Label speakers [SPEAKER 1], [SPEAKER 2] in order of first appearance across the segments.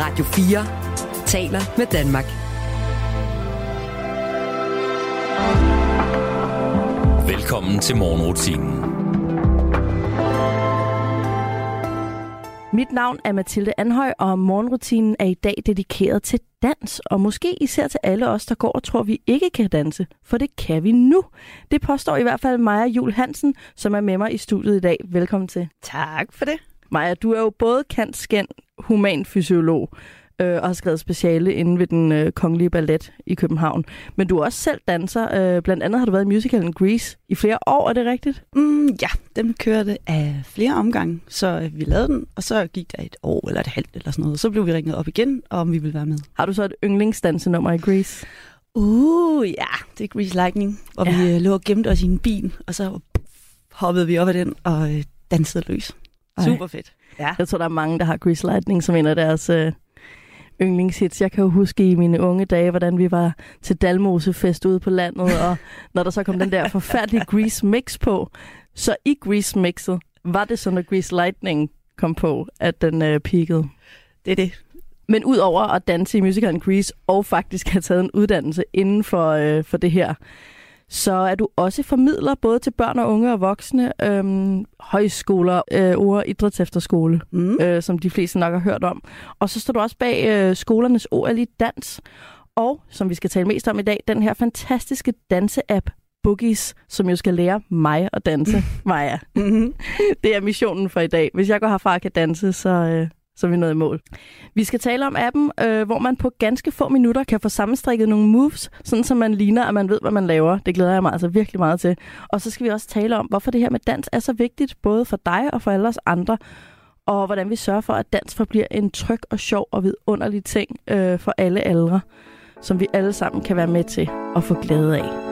[SPEAKER 1] Radio 4 taler med Danmark.
[SPEAKER 2] Velkommen til morgenrutinen.
[SPEAKER 3] Mit navn er Mathilde Anhøj, og morgenrutinen er i dag dedikeret til dans, og måske især til alle os, der går og tror, vi ikke kan danse, for det kan vi nu. Det påstår i hvert fald Maja Jul Hansen, som er med mig i studiet i dag. Velkommen til.
[SPEAKER 4] Tak for det.
[SPEAKER 3] Maja, du er jo både kant skænd human fysiolog, øh, og har skrevet speciale inde ved den øh, kongelige ballet i København. Men du er også selv danser. Øh, blandt andet har du været i musicalen Grease i flere år, er det rigtigt?
[SPEAKER 4] Mm, ja, den kørte af flere omgange, så øh, vi lavede den, og så gik der et år eller et halvt eller sådan noget. Så blev vi ringet op igen, om vi ville være med.
[SPEAKER 3] Har du så et yndlingsdansenummer i Grease?
[SPEAKER 4] Uh, ja, det er Grease Lightning, hvor ja. vi øh, lå og gemte os i en bil, og så hoppede vi op af den og øh, dansede løs. Super fedt.
[SPEAKER 3] Ja. Jeg tror, der er mange, der har Grease Lightning som en af deres øh, yndlingshits. Jeg kan jo huske i mine unge dage, hvordan vi var til Dalmosefest ude på landet, og når der så kom den der forfærdelige Grease Mix på, så i Grease Mixet var det så, når Grease Lightning kom på, at den øh, peakede.
[SPEAKER 4] Det er det.
[SPEAKER 3] Men udover at danse i musicalen Grease, og faktisk have taget en uddannelse inden for, øh, for det her, så er du også formidler både til børn og unge og voksne, øhm, højskoler, øh, ord idrætsefterskole, mm. øh, som de fleste nok har hørt om. Og så står du også bag øh, skolernes OL i dans. Og, som vi skal tale mest om i dag, den her fantastiske danseapp Boogies, som jo skal lære mig at danse, Maja. Mm-hmm. Det er missionen for i dag. Hvis jeg går herfra og kan danse, så, øh, så vi nåede i mål. Vi skal tale om appen, øh, hvor man på ganske få minutter kan få sammenstrikket nogle moves, sådan så man ligner, at man ved, hvad man laver. Det glæder jeg mig altså virkelig meget til. Og så skal vi også tale om, hvorfor det her med dans er så vigtigt, både for dig og for alle os andre, og hvordan vi sørger for, at dans forbliver en tryg og sjov og vidunderlig ting øh, for alle aldre, som vi alle sammen kan være med til at få glæde af.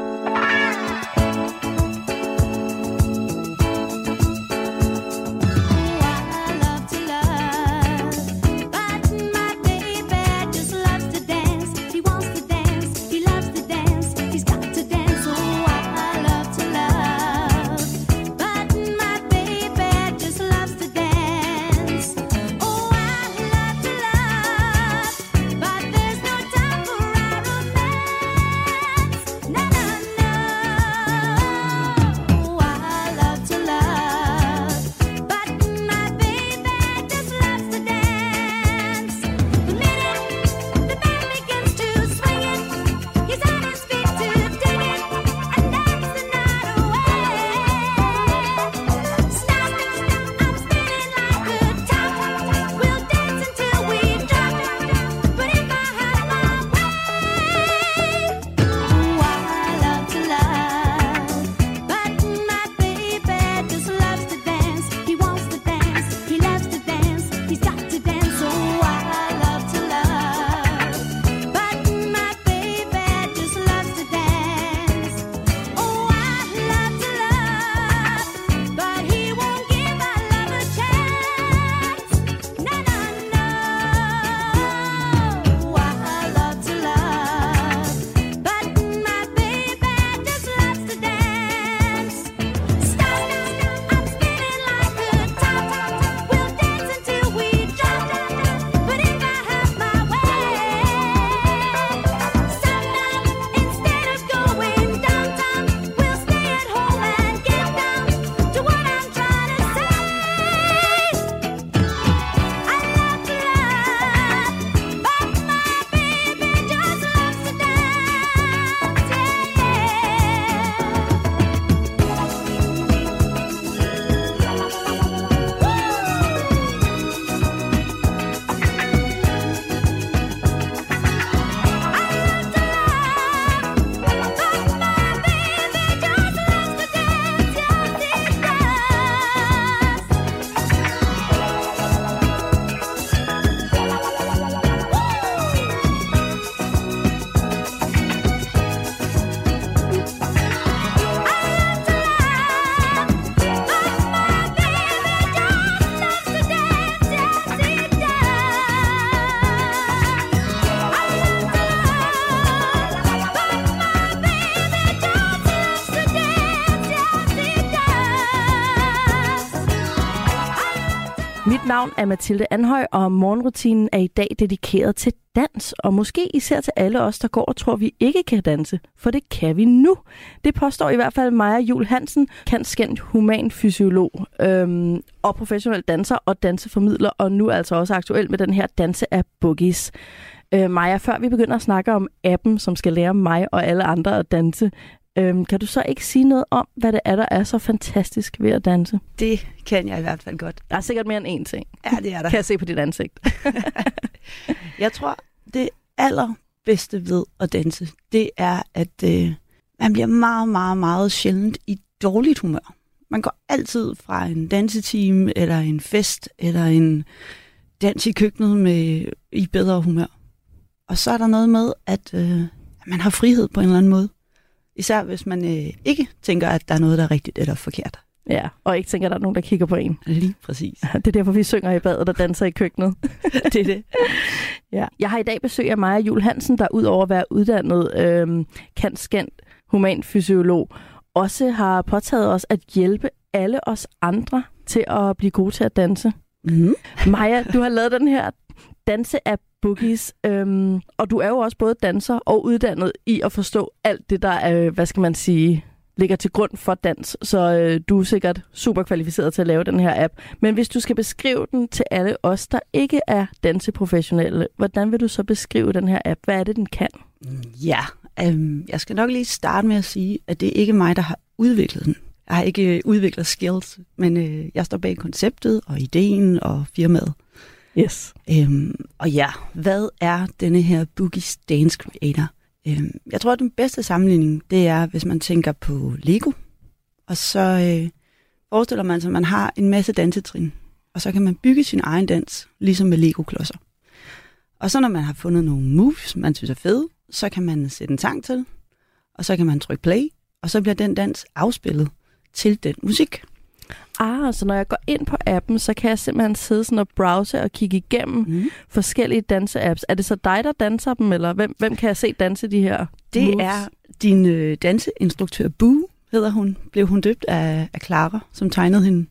[SPEAKER 3] Af Mathilde Anhøj, og morgenrutinen er i dag dedikeret til dans, og måske især til alle os, der går og tror, vi ikke kan danse, for det kan vi nu. Det påstår i hvert fald Maja Jul Hansen, kendt human fysiolog øhm, og professionel danser og danseformidler, og nu altså også aktuel med den her danse af Boogies. Øh, Maja, før vi begynder at snakke om appen, som skal lære mig og alle andre at danse, Øhm, kan du så ikke sige noget om, hvad det er, der er så fantastisk ved at danse?
[SPEAKER 4] Det kan jeg i hvert fald godt.
[SPEAKER 3] Der er sikkert mere end én ting.
[SPEAKER 4] Ja, det er der.
[SPEAKER 3] Kan jeg se på dit ansigt.
[SPEAKER 4] jeg tror, det allerbedste ved at danse, det er, at øh, man bliver meget, meget, meget sjældent i dårligt humør. Man går altid fra en danseteam, eller en fest, eller en dans i køkkenet med i bedre humør. Og så er der noget med, at øh, man har frihed på en eller anden måde. Især hvis man øh, ikke tænker, at der er noget, der er rigtigt eller forkert.
[SPEAKER 3] Ja, og ikke tænker, at der er nogen, der kigger på en.
[SPEAKER 4] Lige præcis.
[SPEAKER 3] Det er derfor, vi synger i badet og danser i køkkenet.
[SPEAKER 4] det er det.
[SPEAKER 3] Ja. Jeg har i dag besøg af Maja Jul Hansen, der udover at være uddannet øh, kantskant humanfysiolog, også har påtaget os at hjælpe alle os andre til at blive gode til at danse.
[SPEAKER 4] Mm-hmm.
[SPEAKER 3] Maja, du har lavet den her danse-app Boogies, øhm, og du er jo også både danser og uddannet i at forstå alt det, der er, hvad skal man sige, ligger til grund for dans, så øh, du er sikkert super kvalificeret til at lave den her app. Men hvis du skal beskrive den til alle os, der ikke er danseprofessionelle, hvordan vil du så beskrive den her app? Hvad er det, den kan?
[SPEAKER 4] Ja, øhm, jeg skal nok lige starte med at sige, at det er ikke mig, der har udviklet den. Jeg har ikke øh, udviklet skills, men øh, jeg står bag konceptet og ideen og firmaet.
[SPEAKER 3] Yes.
[SPEAKER 4] Øhm, og ja, hvad er denne her Boogie Dance Creator? Øhm, jeg tror, at den bedste sammenligning, det er, hvis man tænker på Lego, og så øh, forestiller man sig, at man har en masse dansetrin, og så kan man bygge sin egen dans, ligesom med Lego-klodser. Og så når man har fundet nogle moves, man synes er fede, så kan man sætte en sang til, og så kan man trykke play, og så bliver den dans afspillet til den musik.
[SPEAKER 3] Ah, så når jeg går ind på appen, så kan jeg simpelthen sidde sådan og browse og kigge igennem mm. forskellige danseapps. Er det så dig, der danser dem, eller hvem, hvem kan jeg se danse de her
[SPEAKER 4] Det
[SPEAKER 3] moves?
[SPEAKER 4] er din øh, danseinstruktør, Boo, hedder hun. Blev hun døbt af, af Clara, som tegnede hende.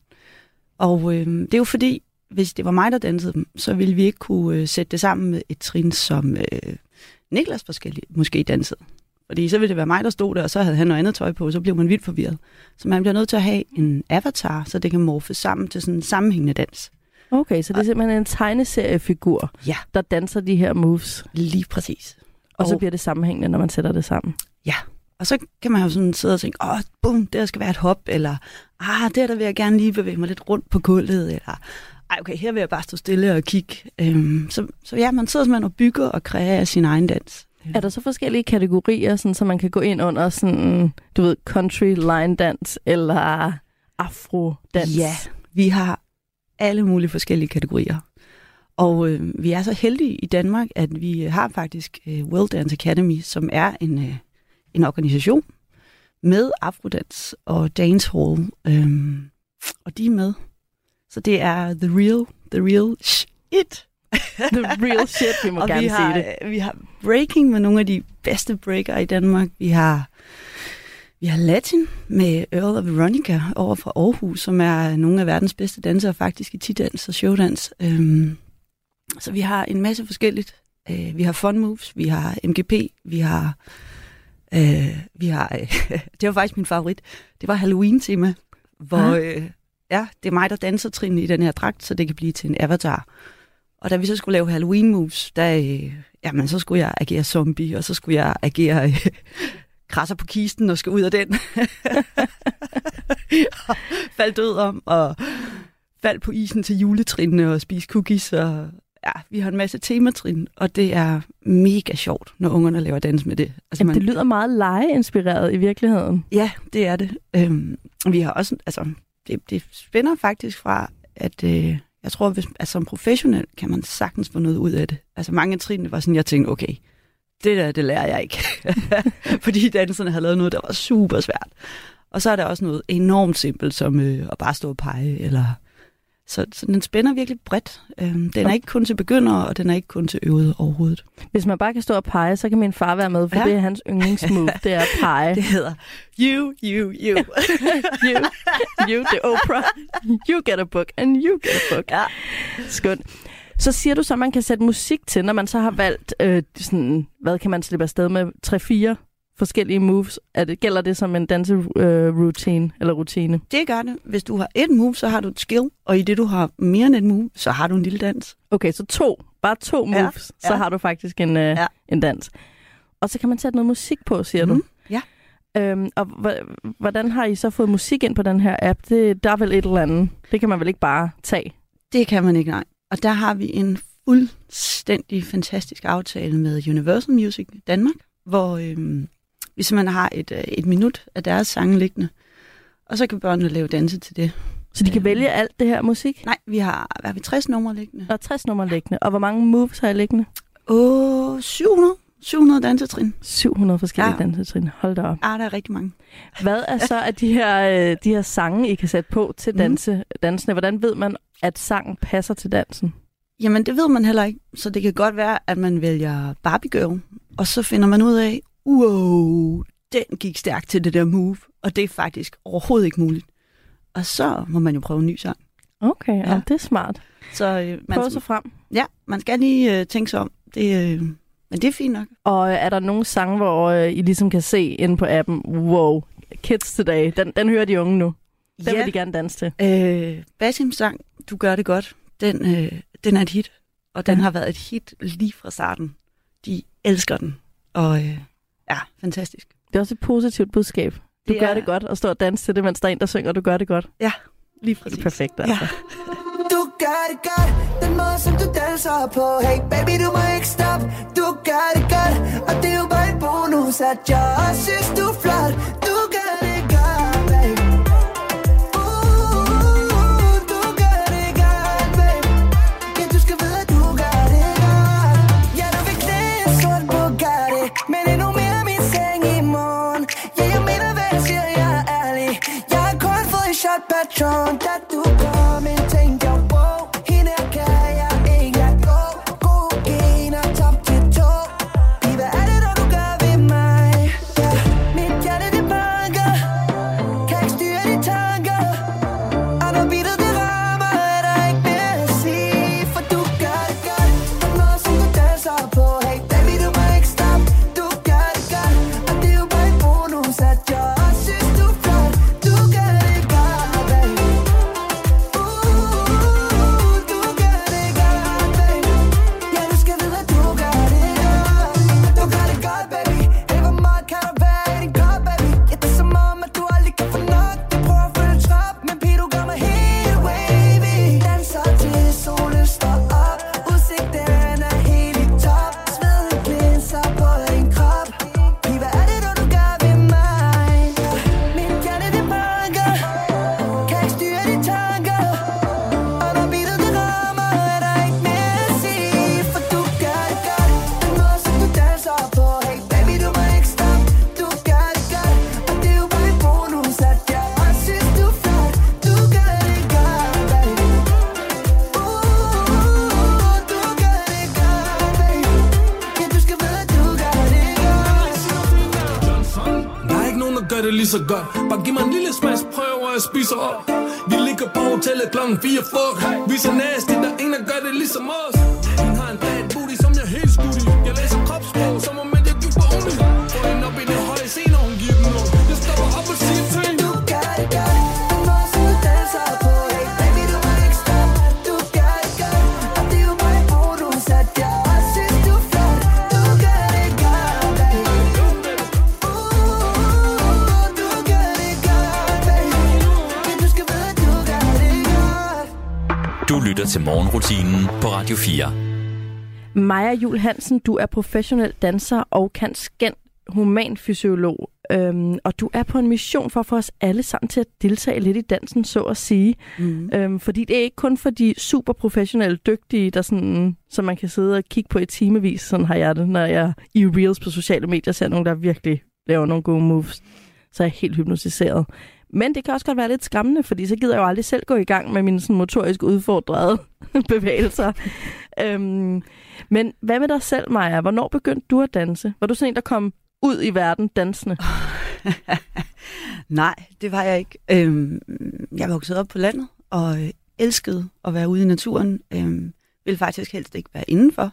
[SPEAKER 4] Og øh, det er jo fordi, hvis det var mig, der dansede dem, så ville vi ikke kunne øh, sætte det sammen med et trin, som øh, Niklas forskellige måske dansede. Fordi så ville det være mig, der stod der, og så havde han noget andet tøj på, så blev man vildt forvirret. Så man bliver nødt til at have en avatar, så det kan morfe sammen til sådan en sammenhængende dans.
[SPEAKER 3] Okay, så det er simpelthen en tegneseriefigur,
[SPEAKER 4] Ja.
[SPEAKER 3] der danser de her moves,
[SPEAKER 4] Lige præcis.
[SPEAKER 3] og så
[SPEAKER 4] Og-
[SPEAKER 3] bliver det sammenhængende, når man sætter det sammen.
[SPEAKER 4] Ja, og så kan man jo sådan sidde og tænke, åh, bum, der skal være et hop, eller ah, der, der vil jeg gerne lige bevæge mig lidt rundt på gulvet, eller ej, okay, her vil jeg bare stå stille og kigge. Øhm, så, så ja, man sidder simpelthen og bygger og kreerer sin egen dans.
[SPEAKER 3] Er der så forskellige kategorier, sådan, så man kan gå ind under sådan, du ved, country line dance eller afro dance?
[SPEAKER 4] Ja, vi har alle mulige forskellige kategorier. Og øh, vi er så heldige i Danmark, at vi har faktisk øh, World Dance Academy, som er en, øh, en organisation med afrodans og dancehall. Øh, og de er med. Så det er the real, the real shit.
[SPEAKER 3] The real shit, vi må
[SPEAKER 4] og
[SPEAKER 3] gerne
[SPEAKER 4] vi har,
[SPEAKER 3] sige det.
[SPEAKER 4] øh, vi har breaking med nogle af de bedste breakere i Danmark. Vi har, vi har latin med Earl of Veronica over fra Aarhus, som er nogle af verdens bedste dansere faktisk i tidans og showdans. Øhm, så vi har en masse forskelligt. Øh, vi har fun moves, vi har MGP, vi har... Øh, vi har øh, det var faktisk min favorit. Det var Halloween-tema, hvor
[SPEAKER 3] Ah.
[SPEAKER 4] øh, ja, det er mig, der danser trin i den her dragt, så det kan blive til en avatar. Og da vi så skulle lave Halloween moves, der, øh, jamen, så skulle jeg agere zombie, og så skulle jeg agere øh, krasser på kisten og skal ud af den. faldt død om, og faldt på isen til juletrinene og spise cookies. Og, ja, vi har en masse tematrin, og det er mega sjovt, når ungerne laver dans med det. Altså,
[SPEAKER 3] Jamen, det lyder meget legeinspireret i virkeligheden.
[SPEAKER 4] Ja, det er det. Øhm, vi har også, altså, det, det spænder faktisk fra, at øh, jeg tror, hvis, altså, som professionel kan man sagtens få noget ud af det. Altså mange af trinene var sådan, jeg tænkte, okay, det der, det lærer jeg ikke. Fordi danserne havde lavet noget, der var super svært. Og så er der også noget enormt simpelt, som øh, at bare stå og pege, eller så, så den spænder virkelig bredt. Øhm, den er ikke kun til begyndere, og den er ikke kun til øvede overhovedet.
[SPEAKER 3] Hvis man bare kan stå og pege, så kan min far være med, for ja. Det er hans yndlingsmove, det er at pege.
[SPEAKER 4] Det hedder You, You, You.
[SPEAKER 3] you, you, the Oprah. You get a book, and you get a book.
[SPEAKER 4] ja.
[SPEAKER 3] Skønt. Så siger du så, at man kan sætte musik til, når man så har valgt, øh, sådan, hvad kan man slippe afsted med, 3-4 forskellige moves. Er det, gælder det som en danseroutine øh, routine, eller rutine?
[SPEAKER 4] Det gør det. Hvis du har et move, så har du et skill, og i det, du har mere end et move, så har du en lille dans.
[SPEAKER 3] Okay, så to, bare to
[SPEAKER 4] Ja,
[SPEAKER 3] moves, så
[SPEAKER 4] ja.
[SPEAKER 3] har du faktisk en, øh,
[SPEAKER 4] Ja.
[SPEAKER 3] en dans. Og så kan man sætte noget musik på, siger
[SPEAKER 4] Mhm,
[SPEAKER 3] du.
[SPEAKER 4] ja.
[SPEAKER 3] Øhm, og hvordan har I så fået musik ind på den her app? Det, der er vel et eller andet. Det kan man vel ikke bare tage?
[SPEAKER 4] Det kan man ikke, nej. Og der har vi en fuldstændig fantastisk aftale med Universal Music Danmark, hvor øhm, vi simpelthen har et, øh, et minut af deres sange liggende, og så kan børnene lave danse til det.
[SPEAKER 3] Så de kan
[SPEAKER 4] Øhm.
[SPEAKER 3] vælge alt det her musik?
[SPEAKER 4] Nej, vi har, hvad har vi, 60 numre liggende.
[SPEAKER 3] Der er 60 numre liggende. Og hvor mange moves har I liggende?
[SPEAKER 4] Åh, 700. 700 dansetrin.
[SPEAKER 3] 700 forskellige ja.
[SPEAKER 4] Ja.
[SPEAKER 3] dansetrin. Hold da op.
[SPEAKER 4] Ah, der er rigtig mange.
[SPEAKER 3] Hvad er så af de her, øh, de her sange, I kan sætte på til
[SPEAKER 4] Mhm.
[SPEAKER 3] danse, dansene? Hvordan ved man, at sangen passer til dansen?
[SPEAKER 4] Jamen, det ved man heller ikke. Så det kan godt være, at man vælger Barbie Girl, og så finder man ud af, wow, den gik stærkt til det der move, og det er faktisk overhovedet ikke muligt. Og så må man jo prøve en ny sang.
[SPEAKER 3] Okay, ja. Det er smart.
[SPEAKER 4] Så øh, man,
[SPEAKER 3] sig frem.
[SPEAKER 4] ja, man skal lige øh, tænke sig om. Det, øh, men det er fint nok.
[SPEAKER 3] Og er der nogle sange, hvor øh, I ligesom kan se inde på appen, wow, Kids Today, den, den hører de unge nu. Den
[SPEAKER 4] ja.
[SPEAKER 3] vil de gerne danse til.
[SPEAKER 4] Øh, Basims sang, Du gør det godt, den, øh, den er et hit. Og den
[SPEAKER 3] Ja.
[SPEAKER 4] har været et hit lige fra starten. De elsker den. Og øh, ja, fantastisk.
[SPEAKER 3] Det er også et positivt budskab. Du
[SPEAKER 4] Det
[SPEAKER 3] gør
[SPEAKER 4] er-
[SPEAKER 3] det godt, og stå og danse til det, mens der er en, der synger, du gør det godt.
[SPEAKER 4] Ja, lige
[SPEAKER 3] Det
[SPEAKER 4] præcis.
[SPEAKER 3] er perfekt, altså.
[SPEAKER 4] Ja.
[SPEAKER 5] Du gør det godt, den måde som du danser på Hey baby, du må ikke stoppe Du gør det godt, og det er jo bare en bonus At jeg også synes, du er flot Du
[SPEAKER 6] Vi ligger på hotellet klokken 4 fuck. Vi er så nasty, der er ingen, der gør det ligesom os.
[SPEAKER 2] Lytter til morgenrutinen på Radio 4.
[SPEAKER 3] Maja Jul Hansen, du er professionel danser og kan skænd humanfysiolog. Øhm, og du er på en mission for at få os alle sammen til at deltage lidt i dansen, så at sige.
[SPEAKER 4] Mm.
[SPEAKER 3] Øhm, fordi det er ikke kun for de super professionelle, dygtige, der sådan, som man kan sidde og kigge på i timevis, sådan har jeg det, når jeg i Reels på sociale medier ser nogen, der virkelig laver nogle gode moves. Så er jeg helt hypnotiseret. Men det kan også godt være lidt skræmmende, fordi så gider jeg jo aldrig selv gå i gang med mine sådan, motorisk udfordrede bevægelser. øhm, men hvad med dig selv, Maja? Hvornår begyndte du at danse? Var du sådan en, der kom ud i verden dansende?
[SPEAKER 4] Nej, det var jeg ikke. Øhm, jeg voksede op på landet og elskede at være ude i naturen. Øhm, ville faktisk helst ikke være indenfor.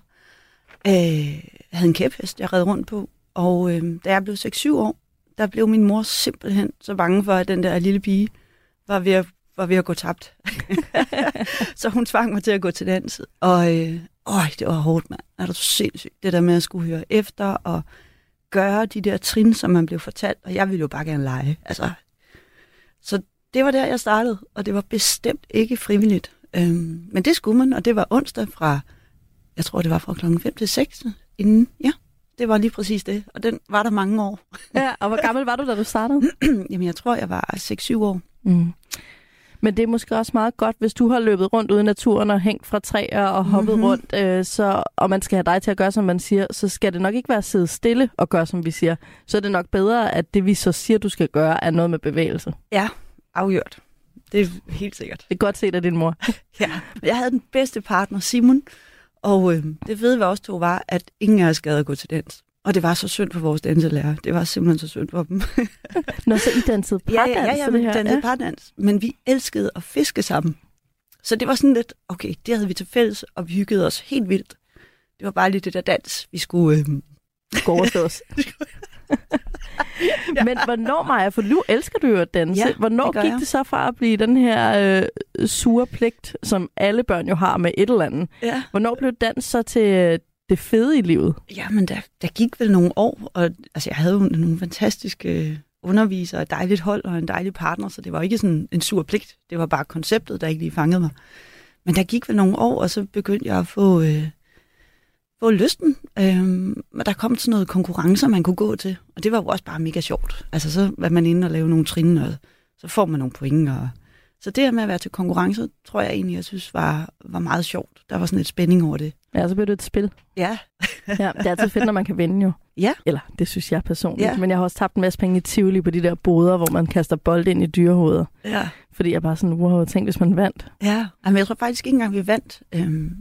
[SPEAKER 4] Øh, jeg havde en kæphest, jeg red rundt på. Og øh, da jeg blev 6-7 år, der blev min mor simpelthen så bange for, at den der lille pige var ved at, var ved at gå tabt. så hun tvang mig til at gå til dans. Og øh, øj, det var hårdt, mand. Er du sindssygt? Det der med at skulle høre efter og gøre de der trin, som man blev fortalt. Og jeg ville jo bare gerne lege. Altså, så det var der, jeg startede. Og det var bestemt ikke frivilligt. Øhm, men det skulle man, og det var onsdag fra, jeg tror det var fra klokken 5 til 6. Inden, ja, det var lige præcis det. Og den var der mange år.
[SPEAKER 3] ja, og hvor gammel var du, da du startede?
[SPEAKER 4] Jamen, jeg tror, jeg var 6-7 år.
[SPEAKER 3] Mm. Men det er måske også meget godt, hvis du har løbet rundt ude i naturen og hængt fra træer og hoppet
[SPEAKER 4] Mhm.
[SPEAKER 3] mm-hmm. rundt, øh, så, og man skal have dig til at gøre, som man siger, så skal det nok ikke være at sidde stille og gøre, som vi siger. Så er det nok bedre, at det, vi så siger, du skal gøre, er noget med bevægelse.
[SPEAKER 4] Ja, afgjort. Det er helt sikkert.
[SPEAKER 3] Det er godt set af din mor.
[SPEAKER 4] Ja. Jeg havde den bedste partner, Simon, og øh, det fede ved os to var, at ingen af os gad at gå til dans. Og det var så synd for vores danselærer. Det var simpelthen så synd for dem.
[SPEAKER 3] Når så I dansede
[SPEAKER 4] ja,
[SPEAKER 3] pardans,
[SPEAKER 4] ja, ja, ja,
[SPEAKER 3] så
[SPEAKER 4] vi dansede
[SPEAKER 3] ja.
[SPEAKER 4] pardans. Men vi elskede at fiske sammen. Så det var sådan lidt, okay, det havde vi til fælles, og vi hyggede os helt vildt. Det var bare lige det der dans, vi skulle... Øh,
[SPEAKER 3] Gå overstås. Men hvornår, Maja, for nu elsker du jo at danse.
[SPEAKER 4] Ja,
[SPEAKER 3] hvornår
[SPEAKER 4] det
[SPEAKER 3] gik
[SPEAKER 4] jeg.
[SPEAKER 3] det så fra at blive den her øh, sure pligt, som alle børn jo har med et eller andet?
[SPEAKER 4] ja.
[SPEAKER 3] Hvornår blev dans så til øh, det fede i livet?
[SPEAKER 4] Jamen, der, der gik vel nogle år, og altså, jeg havde jo nogle fantastiske øh, undervisere, et dejligt hold og en dejlig partner, så det var ikke sådan en sur pligt. Det var bare konceptet, der ikke lige fangede mig. Men der gik vel nogle år, og så begyndte jeg at få, øh, få lysten. Øhm, og der kom sådan noget konkurrencer, man kunne gå til, og det var jo også bare mega sjovt. Altså, så var man inde og lave nogle trin, og så får man nogle point. Og... Så det her med at være til konkurrence, tror jeg egentlig, jeg synes var, var meget sjovt. Der var sådan et spænding over det.
[SPEAKER 3] Ja, så blev det et spil.
[SPEAKER 4] Ja,
[SPEAKER 3] Ja, det er altid fedt, når man kan vinde jo.
[SPEAKER 4] Ja.
[SPEAKER 3] Eller, det synes jeg personligt.
[SPEAKER 4] Ja.
[SPEAKER 3] Men jeg har også tabt en masse penge i Tivoli på de der boder, hvor man kaster bold ind i dyrehoveder.
[SPEAKER 4] ja.
[SPEAKER 3] Fordi jeg bare sådan, wow, tænk hvis man vandt.
[SPEAKER 4] Ja, men jeg tror faktisk ikke engang, vi vandt. Øhm,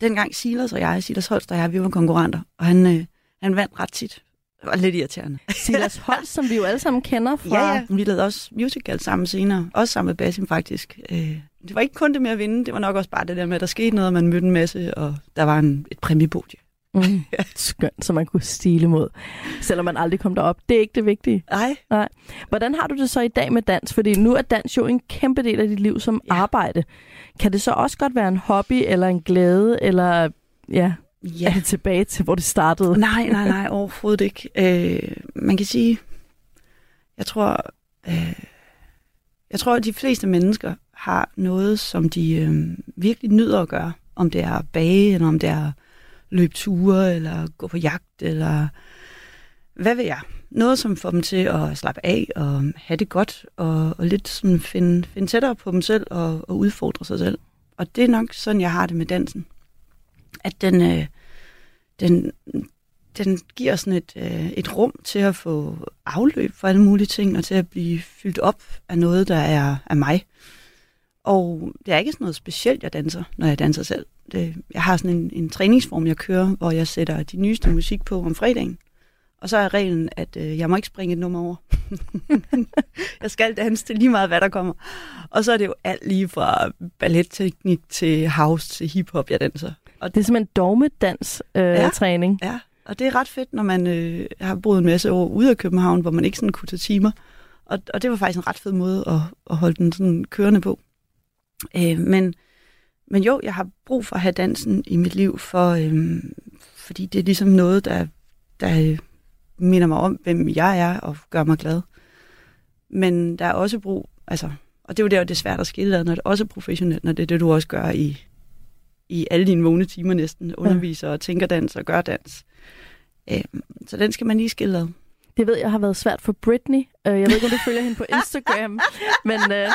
[SPEAKER 4] dengang Silas og jeg, Silas Holst og jeg, vi var konkurrenter, og han, øh, han vandt ret tit. Det var lidt irriterende.
[SPEAKER 3] Silas Holst, som vi jo alle sammen kender fra...
[SPEAKER 4] Ja, ja. Vi lavede også musical sammen senere. Også sammen med Basim faktisk. Øh, det var ikke kun det med at vinde, det var nok også bare det der med, at der skete noget, og man mødte en masse, og der var en, et præmiebodie.
[SPEAKER 3] Mm, skønt, så man kunne stile mod. Selvom man aldrig kom derop. Det er ikke det vigtige.
[SPEAKER 4] Nej.
[SPEAKER 3] Hvordan har du det så i dag med dans? Fordi nu er dans jo en kæmpe del af dit liv som
[SPEAKER 4] ja.
[SPEAKER 3] arbejde. Kan det så også godt være en hobby, eller en glæde, eller ja,
[SPEAKER 4] Ja.
[SPEAKER 3] er det tilbage til, hvor det startede?
[SPEAKER 4] Nej, nej, nej, overhovedet ikke. Øh, man kan sige, jeg tror, øh, jeg tror, at de fleste mennesker har noget, som de øh, virkelig nyder at gøre. Om det er at bage, eller om det er at løbe ture, eller gå på jagt, eller hvad ved jeg. Noget, som får dem til at slappe af og have det godt, og, og lidt sådan finde, finde tættere på dem selv og, og udfordre sig selv. Og det er nok sådan, jeg har det med dansen. At den, øh, den, den giver sådan et, øh, et rum til at få afløb for alle mulige ting, og til at blive fyldt op af noget, der er af mig. Og det er ikke sådan noget specielt, jeg danser, når jeg danser selv. Det, jeg har sådan en, en træningsform, jeg kører, hvor jeg sætter de nyeste musik på om fredagen. Og så er reglen, at øh, jeg må ikke springe et nummer over. jeg skal danse til lige meget, hvad der kommer. Og så er det jo alt lige fra balletteknik til house til hiphop, jeg danser. Og
[SPEAKER 3] Det er simpelthen dogmedans øh,
[SPEAKER 4] Ja.
[SPEAKER 3] ja. træning.
[SPEAKER 4] Ja, og det er ret fedt, når man øh, har boet en masse år ude af København, hvor man ikke sådan kunne tage timer. Og, og det var faktisk en ret fed måde at, at holde den sådan kørende på. Øh, men, men jo, jeg har brug for at have dansen i mit liv, for, øh, fordi det er ligesom noget, der, der øh, minder mig om, hvem jeg er og gør mig glad. Men der er også brug, altså, og det er jo der, det er svært at skille ad, når det også er professionelt, når det er det, du også gør i, i alle dine vågne timer næsten, underviser og tænker dans og gør dans. Øh, så den skal man lige skille ad.
[SPEAKER 3] Det ved jeg har været svært for Britney. Øh, Jeg ved ikke, om du følger hende på Instagram, men øh,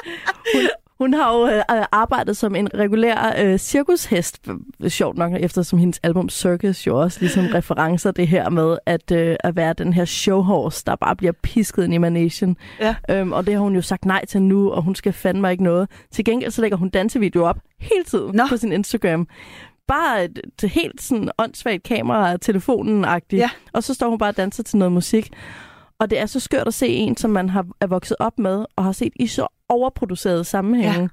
[SPEAKER 3] hun, Hun har jo øh, arbejdet som en regulær øh, cirkushest, øh, sjovt nok, eftersom hendes album Circus jo også ligesom referencer det her med at, øh, at være den her showhorse, der bare bliver pisket ind i managen.
[SPEAKER 4] Ja.
[SPEAKER 3] Øhm, og det har hun jo sagt nej til nu, og hun skal fandme ikke noget. Til gengæld så lægger hun dansevideoer op hele tiden
[SPEAKER 4] Nå.
[SPEAKER 3] på sin Instagram. Bare et, et helt sådan åndssvagt kamera, telefonen-agtigt.
[SPEAKER 4] Ja.
[SPEAKER 3] Og så står hun bare og danser til noget musik. Og det er så skørt at se en, som man har, er vokset op med, og har set i så overproducerede sammenhænge, ja.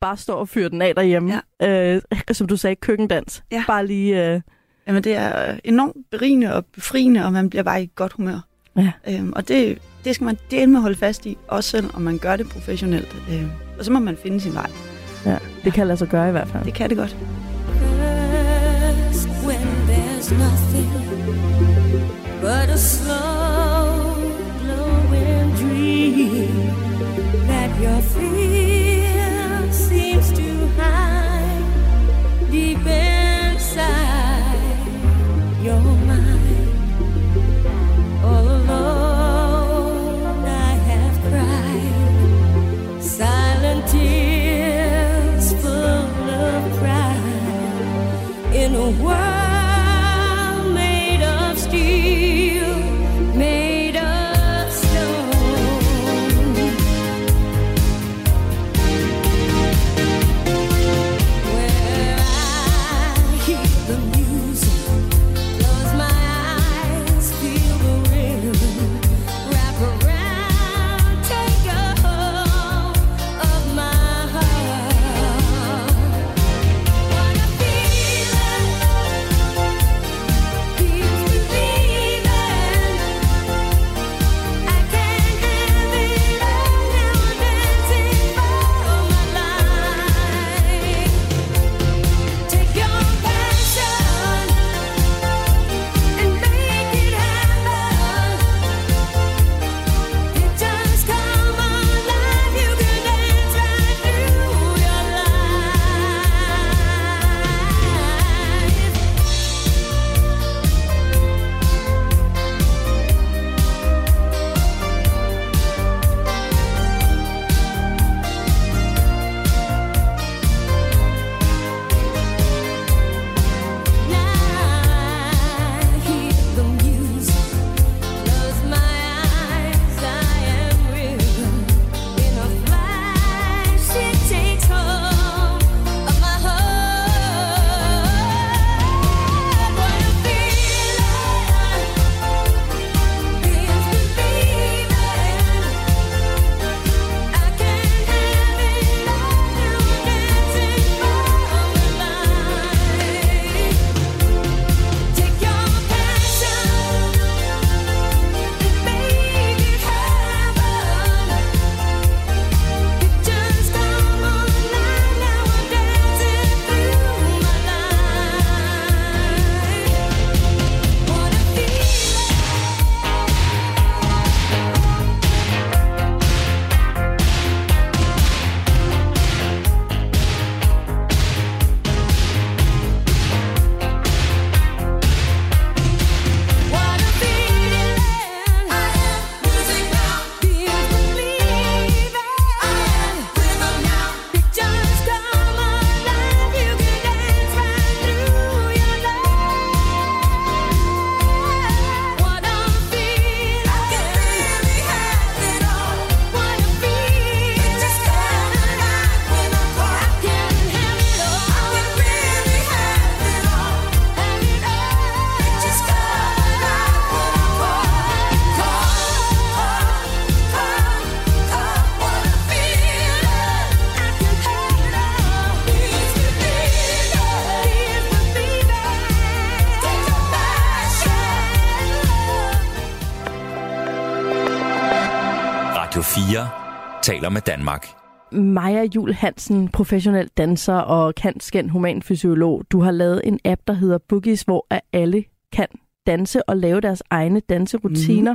[SPEAKER 3] bare stå og fyre den af derhjemme. Ja. Øh, som du sagde, køkkendans.
[SPEAKER 4] Ja.
[SPEAKER 3] Bare lige... Øh,
[SPEAKER 4] Jamen, det er enormt berigende og befriende, og man bliver bare i godt humør.
[SPEAKER 3] Ja.
[SPEAKER 4] Øhm, og det, det skal man dele med holde fast i, også selv om man gør det professionelt. Øhm, og så må man finde sin vej.
[SPEAKER 3] ja, det kan lade sig gøre i hvert fald.
[SPEAKER 4] Det kan det godt.
[SPEAKER 7] First, when there's nothing your fear seems to hide deep inside
[SPEAKER 2] taler med Danmark.
[SPEAKER 3] Maja Jul Hansen, professionel danser og kantskænd humanfysiolog. Du har lavet en app, der hedder Boogies, hvor alle kan danse og lave deres egne danserutiner.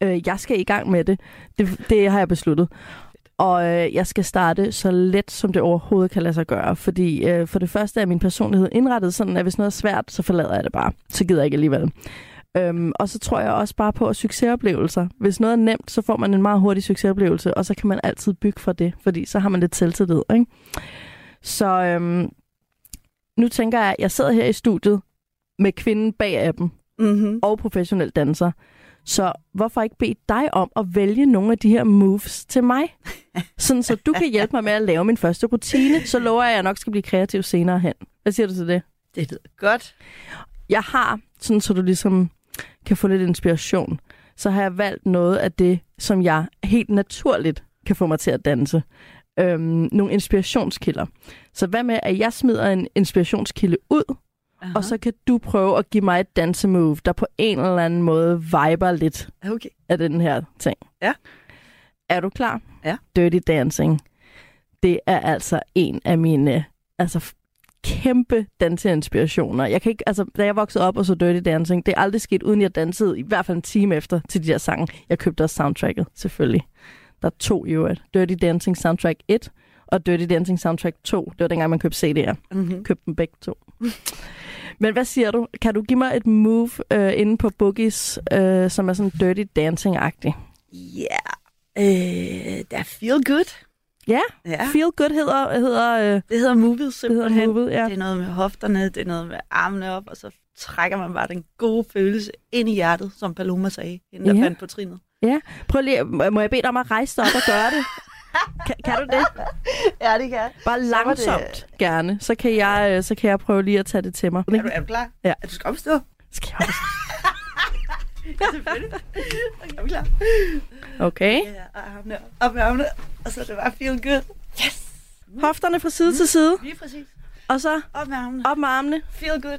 [SPEAKER 3] Mm. Øh, jeg skal i gang med det. det. Det har jeg besluttet. Og øh, jeg skal starte så let, som det overhovedet kan lade sig gøre. Fordi øh, for det første er min personlighed indrettet sådan, at hvis noget er svært, så forlader jeg det bare. Så gider jeg ikke alligevel. Øhm, og så tror jeg også bare på succesoplevelser. Hvis noget er nemt, så får man en meget hurtig succesoplevelse, og så kan man altid bygge fra det, fordi så har man lidt selvtillid. Ikke? Så øhm, nu tænker jeg, at jeg sidder her i studiet med kvinden bag appen
[SPEAKER 4] Mm-hmm.
[SPEAKER 3] og professionel danser. Så hvorfor ikke bede dig om at vælge nogle af de her moves til mig? Sådan, så du kan hjælpe mig med at lave min første rutine. Så lover jeg, at jeg nok skal blive kreativ senere hen. Hvad siger du til det?
[SPEAKER 4] Det lyder godt.
[SPEAKER 3] Jeg har, sådan så du ligesom kan få lidt inspiration, så har jeg valgt noget af det, som jeg helt naturligt kan få mig til at danse. Øhm, nogle inspirationskilder. Så hvad med, at jeg smider en inspirationskilde ud,
[SPEAKER 4] Aha.
[SPEAKER 3] og så kan du prøve at give mig et dansemove, der på en eller anden måde viber lidt
[SPEAKER 4] Okay.
[SPEAKER 3] af den her ting.
[SPEAKER 4] Ja.
[SPEAKER 3] Er du klar?
[SPEAKER 4] Ja.
[SPEAKER 3] Dirty Dancing. Det er altså en af mine altså, kæmpe danseinspirationer. Jeg kan ikke, altså, da jeg voksede op og så Dirty Dancing, det er aldrig sket, uden jeg dansede i hvert fald en time efter til de der sange. Jeg købte også soundtracket, selvfølgelig. Der er to i øvrigt. Dirty Dancing Soundtrack 1 og Dirty Dancing Soundtrack 2. Det var dengang, man købte CD'er.
[SPEAKER 4] Mm-hmm.
[SPEAKER 3] Købte dem begge to. Men hvad siger du? Kan du give mig et move øh, inde på Boogies, øh, som er sådan Dirty Dancing-agtig?
[SPEAKER 4] Ja. Øh, der er feel good.
[SPEAKER 3] Ja,
[SPEAKER 4] Ja.
[SPEAKER 3] Feel Good hedder, hedder, øh,
[SPEAKER 4] Det hedder movet
[SPEAKER 3] det hedder
[SPEAKER 4] simpelthen.
[SPEAKER 3] movet, ja.
[SPEAKER 4] Det er noget med hofterne, det er noget med armene op, og så trækker man bare den gode følelse ind i hjertet, som Paloma sagde, inden der
[SPEAKER 3] Ja.
[SPEAKER 4] fandt på trinet.
[SPEAKER 3] Prøv lige, må jeg bede dig om at rejse dig op og gøre det? Kan, kan du det?
[SPEAKER 4] Ja, det kan jeg.
[SPEAKER 3] Bare
[SPEAKER 4] Så var det-
[SPEAKER 3] langsomt, gerne. Så kan, jeg, øh, så kan jeg prøve lige at tage det til mig.
[SPEAKER 4] Er du, er du klar?
[SPEAKER 3] Ja.
[SPEAKER 4] Er du skal opstå?
[SPEAKER 3] Skal jeg også?
[SPEAKER 4] Ja, selvfølgelig. Er du klar?
[SPEAKER 3] Okay.
[SPEAKER 4] Ja, og armene op, op med armene, og så er det bare feel good. Yes!
[SPEAKER 3] Hofterne fra side til side,
[SPEAKER 4] Lige præcis.
[SPEAKER 3] og så
[SPEAKER 4] Op med armene.
[SPEAKER 3] op med armene.
[SPEAKER 4] Feel good.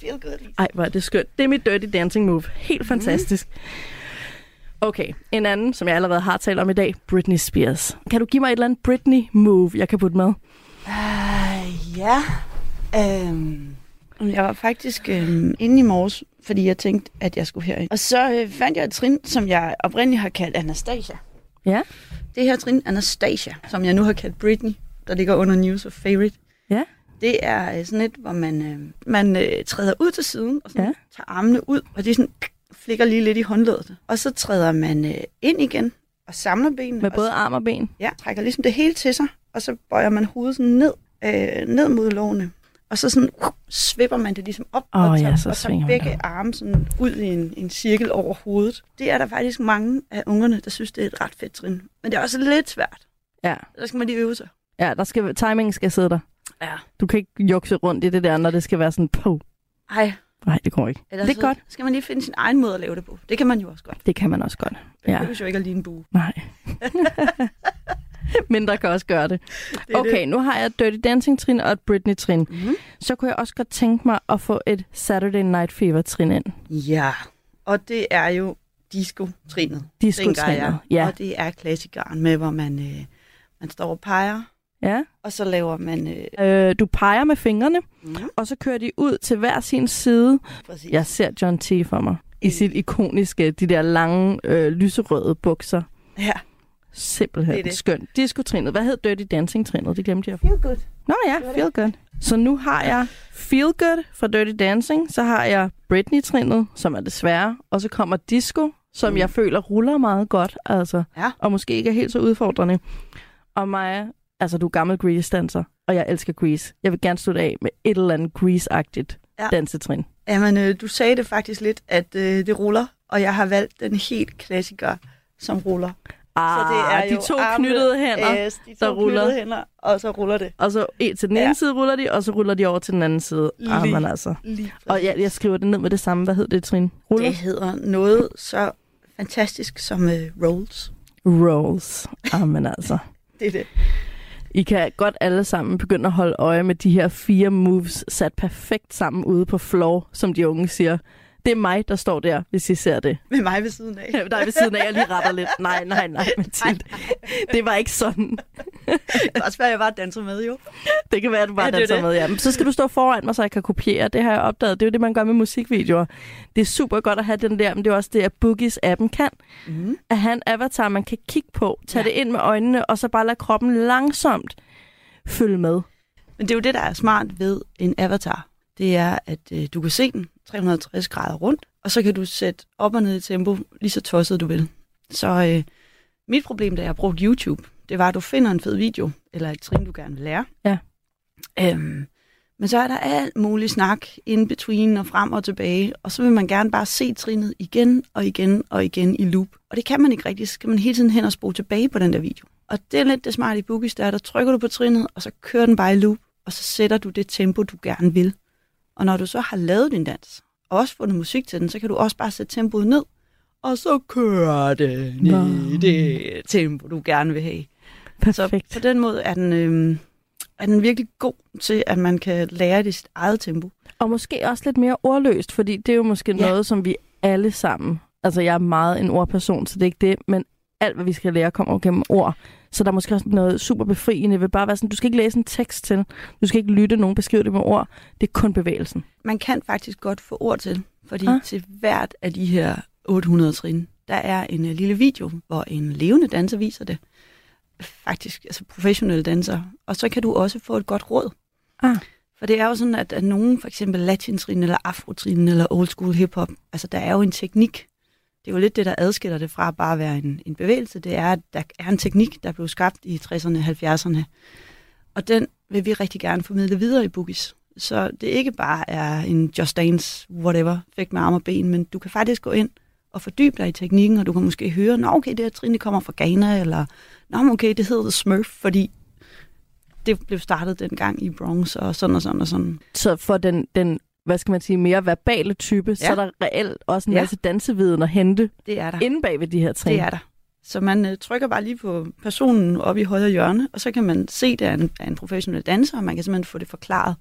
[SPEAKER 4] Feel good. Lise.
[SPEAKER 3] Ej, hvor er det skønt. Det er mit Dirty Dancing move. Helt fantastisk. Okay, en anden, som jeg allerede har talt om i dag, Britney Spears. Kan du give mig et eller andet Britney-move, jeg kan putte med?
[SPEAKER 4] Uh, ja. Øhm, jeg var faktisk øhm, inde i morges, fordi jeg tænkte, at jeg skulle herind. Og så øh, fandt jeg et trin, som jeg oprindeligt har kaldt Anastasia.
[SPEAKER 3] Ja.
[SPEAKER 4] Det her trin, Anastasia, som jeg nu har kaldt Britney, der ligger under News of Favorite.
[SPEAKER 3] Ja.
[SPEAKER 4] Det er øh, sådan et, hvor man, øh, man øh, træder ud til siden, og sådan
[SPEAKER 3] Ja.
[SPEAKER 4] tager armene ud, og det er sådan, flikker lige lidt i håndledet. Og så træder man øh, ind igen, og samler benene.
[SPEAKER 3] Med
[SPEAKER 4] og
[SPEAKER 3] både arm og ben?
[SPEAKER 4] Ja, trækker ligesom det hele til sig, og så bøjer man hovedet sådan ned, øh, ned mod lårene. Og så sådan, uh, svipper man det ligesom op,
[SPEAKER 3] Åh,
[SPEAKER 4] og
[SPEAKER 3] ja,
[SPEAKER 4] tager,
[SPEAKER 3] så
[SPEAKER 4] og tager begge
[SPEAKER 3] det
[SPEAKER 4] arme sådan ud i en, en cirkel over hovedet. Det er der faktisk mange af ungerne, der synes, det er et ret fedt trin. Men det er også lidt svært.
[SPEAKER 3] Ja.
[SPEAKER 4] Der skal man lige øve sig.
[SPEAKER 3] Ja, der skal, timingen skal sidde der.
[SPEAKER 4] Ja.
[SPEAKER 3] Du kan ikke jukse rundt i det der, når det skal være sådan på.
[SPEAKER 4] Ej,
[SPEAKER 3] Nej, det går ikke.
[SPEAKER 4] eller
[SPEAKER 3] det er
[SPEAKER 4] så
[SPEAKER 3] godt.
[SPEAKER 4] skal man lige finde sin egen måde at lave det på. Det kan man jo også godt.
[SPEAKER 3] Det kan man også godt.
[SPEAKER 4] Det
[SPEAKER 3] Ja.
[SPEAKER 4] behøver jo ikke at ligne en bue.
[SPEAKER 3] Nej. Mindre kan også gøre det.
[SPEAKER 4] Det
[SPEAKER 3] Okay, nu har jeg et Dirty Dancing-trin og et Britney-trin.
[SPEAKER 4] Mm-hmm.
[SPEAKER 3] Så kunne jeg også godt tænke mig at få et Saturday Night Fever-trin ind.
[SPEAKER 4] Ja, og det er jo disco-trinet.
[SPEAKER 3] Disco-trinet. Ja.
[SPEAKER 4] Og det er klassikeren med, hvor man, øh, man står og peger,
[SPEAKER 3] ja.
[SPEAKER 4] og så laver man... Øh,
[SPEAKER 3] Øh, du peger med fingrene,
[SPEAKER 4] mm,
[SPEAKER 3] og så kører de ud til hver sin side.
[SPEAKER 4] præcis.
[SPEAKER 3] Jeg ser John T. for mig. I sit ikoniske, de der lange, øh, lyserøde bukser.
[SPEAKER 4] Ja,
[SPEAKER 3] Simpelthen
[SPEAKER 4] Det det.
[SPEAKER 3] skønt. Disco-trinet. Hvad hed Dirty Dancing-trinet? Det glemte jeg.
[SPEAKER 4] feel good.
[SPEAKER 3] Nå ja, Feel Good. Så nu har jeg Feel Good fra Dirty Dancing, så har jeg Britney-trinet, som er det svære, og så kommer Disco, som
[SPEAKER 4] Mm.
[SPEAKER 3] jeg føler ruller meget godt, altså,
[SPEAKER 4] Ja.
[SPEAKER 3] og måske ikke er helt så udfordrende. Og Maja, altså du er gammel Grease-danser, og jeg elsker Grease. Jeg vil gerne slutte af med et eller andet Grease-agtigt
[SPEAKER 4] Ja.
[SPEAKER 3] dansetrin.
[SPEAKER 4] Jamen, øh, du sagde det faktisk lidt, at øh, det ruller, og jeg har valgt den helt klassiker, som ruller.
[SPEAKER 3] Ah,
[SPEAKER 4] så det er
[SPEAKER 3] de to
[SPEAKER 4] armene,
[SPEAKER 3] knyttede hænder,
[SPEAKER 4] Yes, de
[SPEAKER 3] der
[SPEAKER 4] to
[SPEAKER 3] ruller.
[SPEAKER 4] knyttede hænder, og så ruller det.
[SPEAKER 3] og så en til den ene
[SPEAKER 4] Ja.
[SPEAKER 3] side ruller de, og så ruller de over til den anden side. Ah,
[SPEAKER 4] Lige
[SPEAKER 3] men altså.
[SPEAKER 4] Lige
[SPEAKER 3] Og jeg, jeg skriver det ned med det samme. Hvad hed det, trin? Ruller?
[SPEAKER 4] Det hedder noget så fantastisk som øh, rolls.
[SPEAKER 3] Rolls. Amen altså.
[SPEAKER 4] Det er det.
[SPEAKER 3] I kan godt alle sammen begynde at holde øje med de her fire moves sat perfekt sammen ude på floor, som de unge siger. Det er mig, der står der, hvis I ser det.
[SPEAKER 4] Med mig ved siden af.
[SPEAKER 3] Der er ved siden af, jeg lige retter lidt. Nej, nej, nej, Mathilde. Det var ikke sådan.
[SPEAKER 4] Det er også svært, jeg bare danser med, jo.
[SPEAKER 3] Det kan være, at du bare
[SPEAKER 4] Ja,
[SPEAKER 3] ja,
[SPEAKER 4] er
[SPEAKER 3] danser
[SPEAKER 4] det.
[SPEAKER 3] med. Ja. Men så skal du stå foran mig, så jeg kan kopiere. Det har jeg opdaget. Det er jo det, man gør med musikvideoer. Det er super godt at have den der, men det er også det, at Boogies-appen kan.
[SPEAKER 4] Mm.
[SPEAKER 3] At have en avatar, man kan kigge på, tage
[SPEAKER 4] Ja.
[SPEAKER 3] det ind med øjnene, og så bare lade kroppen langsomt følge med.
[SPEAKER 4] Men det er jo det, der er smart ved en avatar. Det er, at øh, du kan se den 360 grader rundt, Og så kan du sætte op og ned i tempo, lige så tosset du vil. Så øh, mit problem, da jeg brugte YouTube, det var, at du finder en fed video, eller et trin, du gerne vil lære.
[SPEAKER 3] Ja.
[SPEAKER 4] Øhm, men så er der alt muligt snak in between og frem og tilbage, og så vil man gerne bare se trinet igen og igen og igen i loop. Og det kan man ikke rigtig, så skal man hele tiden hen og spole tilbage på den der video. Og det er lidt det smarte i Boogies, der er, der trykker du på trinet, og så kører den bare i loop, og så sætter du det tempo, du gerne vil. Og når du så har lavet din dans, og også fundet musik til den, så kan du også bare sætte tempoet ned, og så kører
[SPEAKER 3] Nå.
[SPEAKER 4] i det tempo, du gerne vil have. Så
[SPEAKER 3] Perfekt.
[SPEAKER 4] på den måde er den, øh, er den virkelig god til, at man kan lære det i sit eget tempo.
[SPEAKER 3] Og måske også lidt mere ordløst, fordi det er jo måske
[SPEAKER 4] Ja.
[SPEAKER 3] noget, som vi alle sammen... Altså, jeg er meget en ordperson, så det er ikke det, men alt, hvad vi skal lære, kommer gennem ord. Så der er måske også noget super befriende ved bare at være sådan, du skal ikke læse en tekst til, du skal ikke lytte nogen beskrive det med ord, det er kun bevægelsen.
[SPEAKER 4] Man kan faktisk godt få ord til, fordi
[SPEAKER 3] Ah.
[SPEAKER 4] til hvert af de her 800 trin, der er en uh, lille video, hvor en levende danser viser det. Faktisk, altså professionelle danser. Og så kan du også få et godt råd.
[SPEAKER 3] Ah.
[SPEAKER 4] For det er jo sådan, at, at nogen, for eksempel latintrin eller afrotrin eller old school hiphop, altså der er jo en teknik. Det er jo lidt det, der adskiller det fra bare at være en, en bevægelse. Det er, at der er en teknik, der blev skabt i 60'erne, 70'erne. Og den vil vi rigtig gerne formidle videre i Boogies. Så det ikke bare er en Just Dance, whatever, fægt med arme og ben, men du kan faktisk gå ind og fordybe dig i teknikken, og du kan måske høre, nå okay, det her trin det kommer fra Ghana, eller nå okay, det hedder Smurf, fordi det blev startet dengang i Bronx, og sådan og sådan og sådan.
[SPEAKER 3] Så for den, den hvad skal man sige, mere verbale type, ja. så er der reelt også en
[SPEAKER 4] Ja.
[SPEAKER 3] masse danseviden at hente
[SPEAKER 4] Det er der.
[SPEAKER 3] inde bag ved de her trin.
[SPEAKER 4] Det er der. Så man øh, trykker bare lige på personen oppe i højre hjørne, og så kan man se, det er en, er en professionel danser, og man kan simpelthen få det forklaret.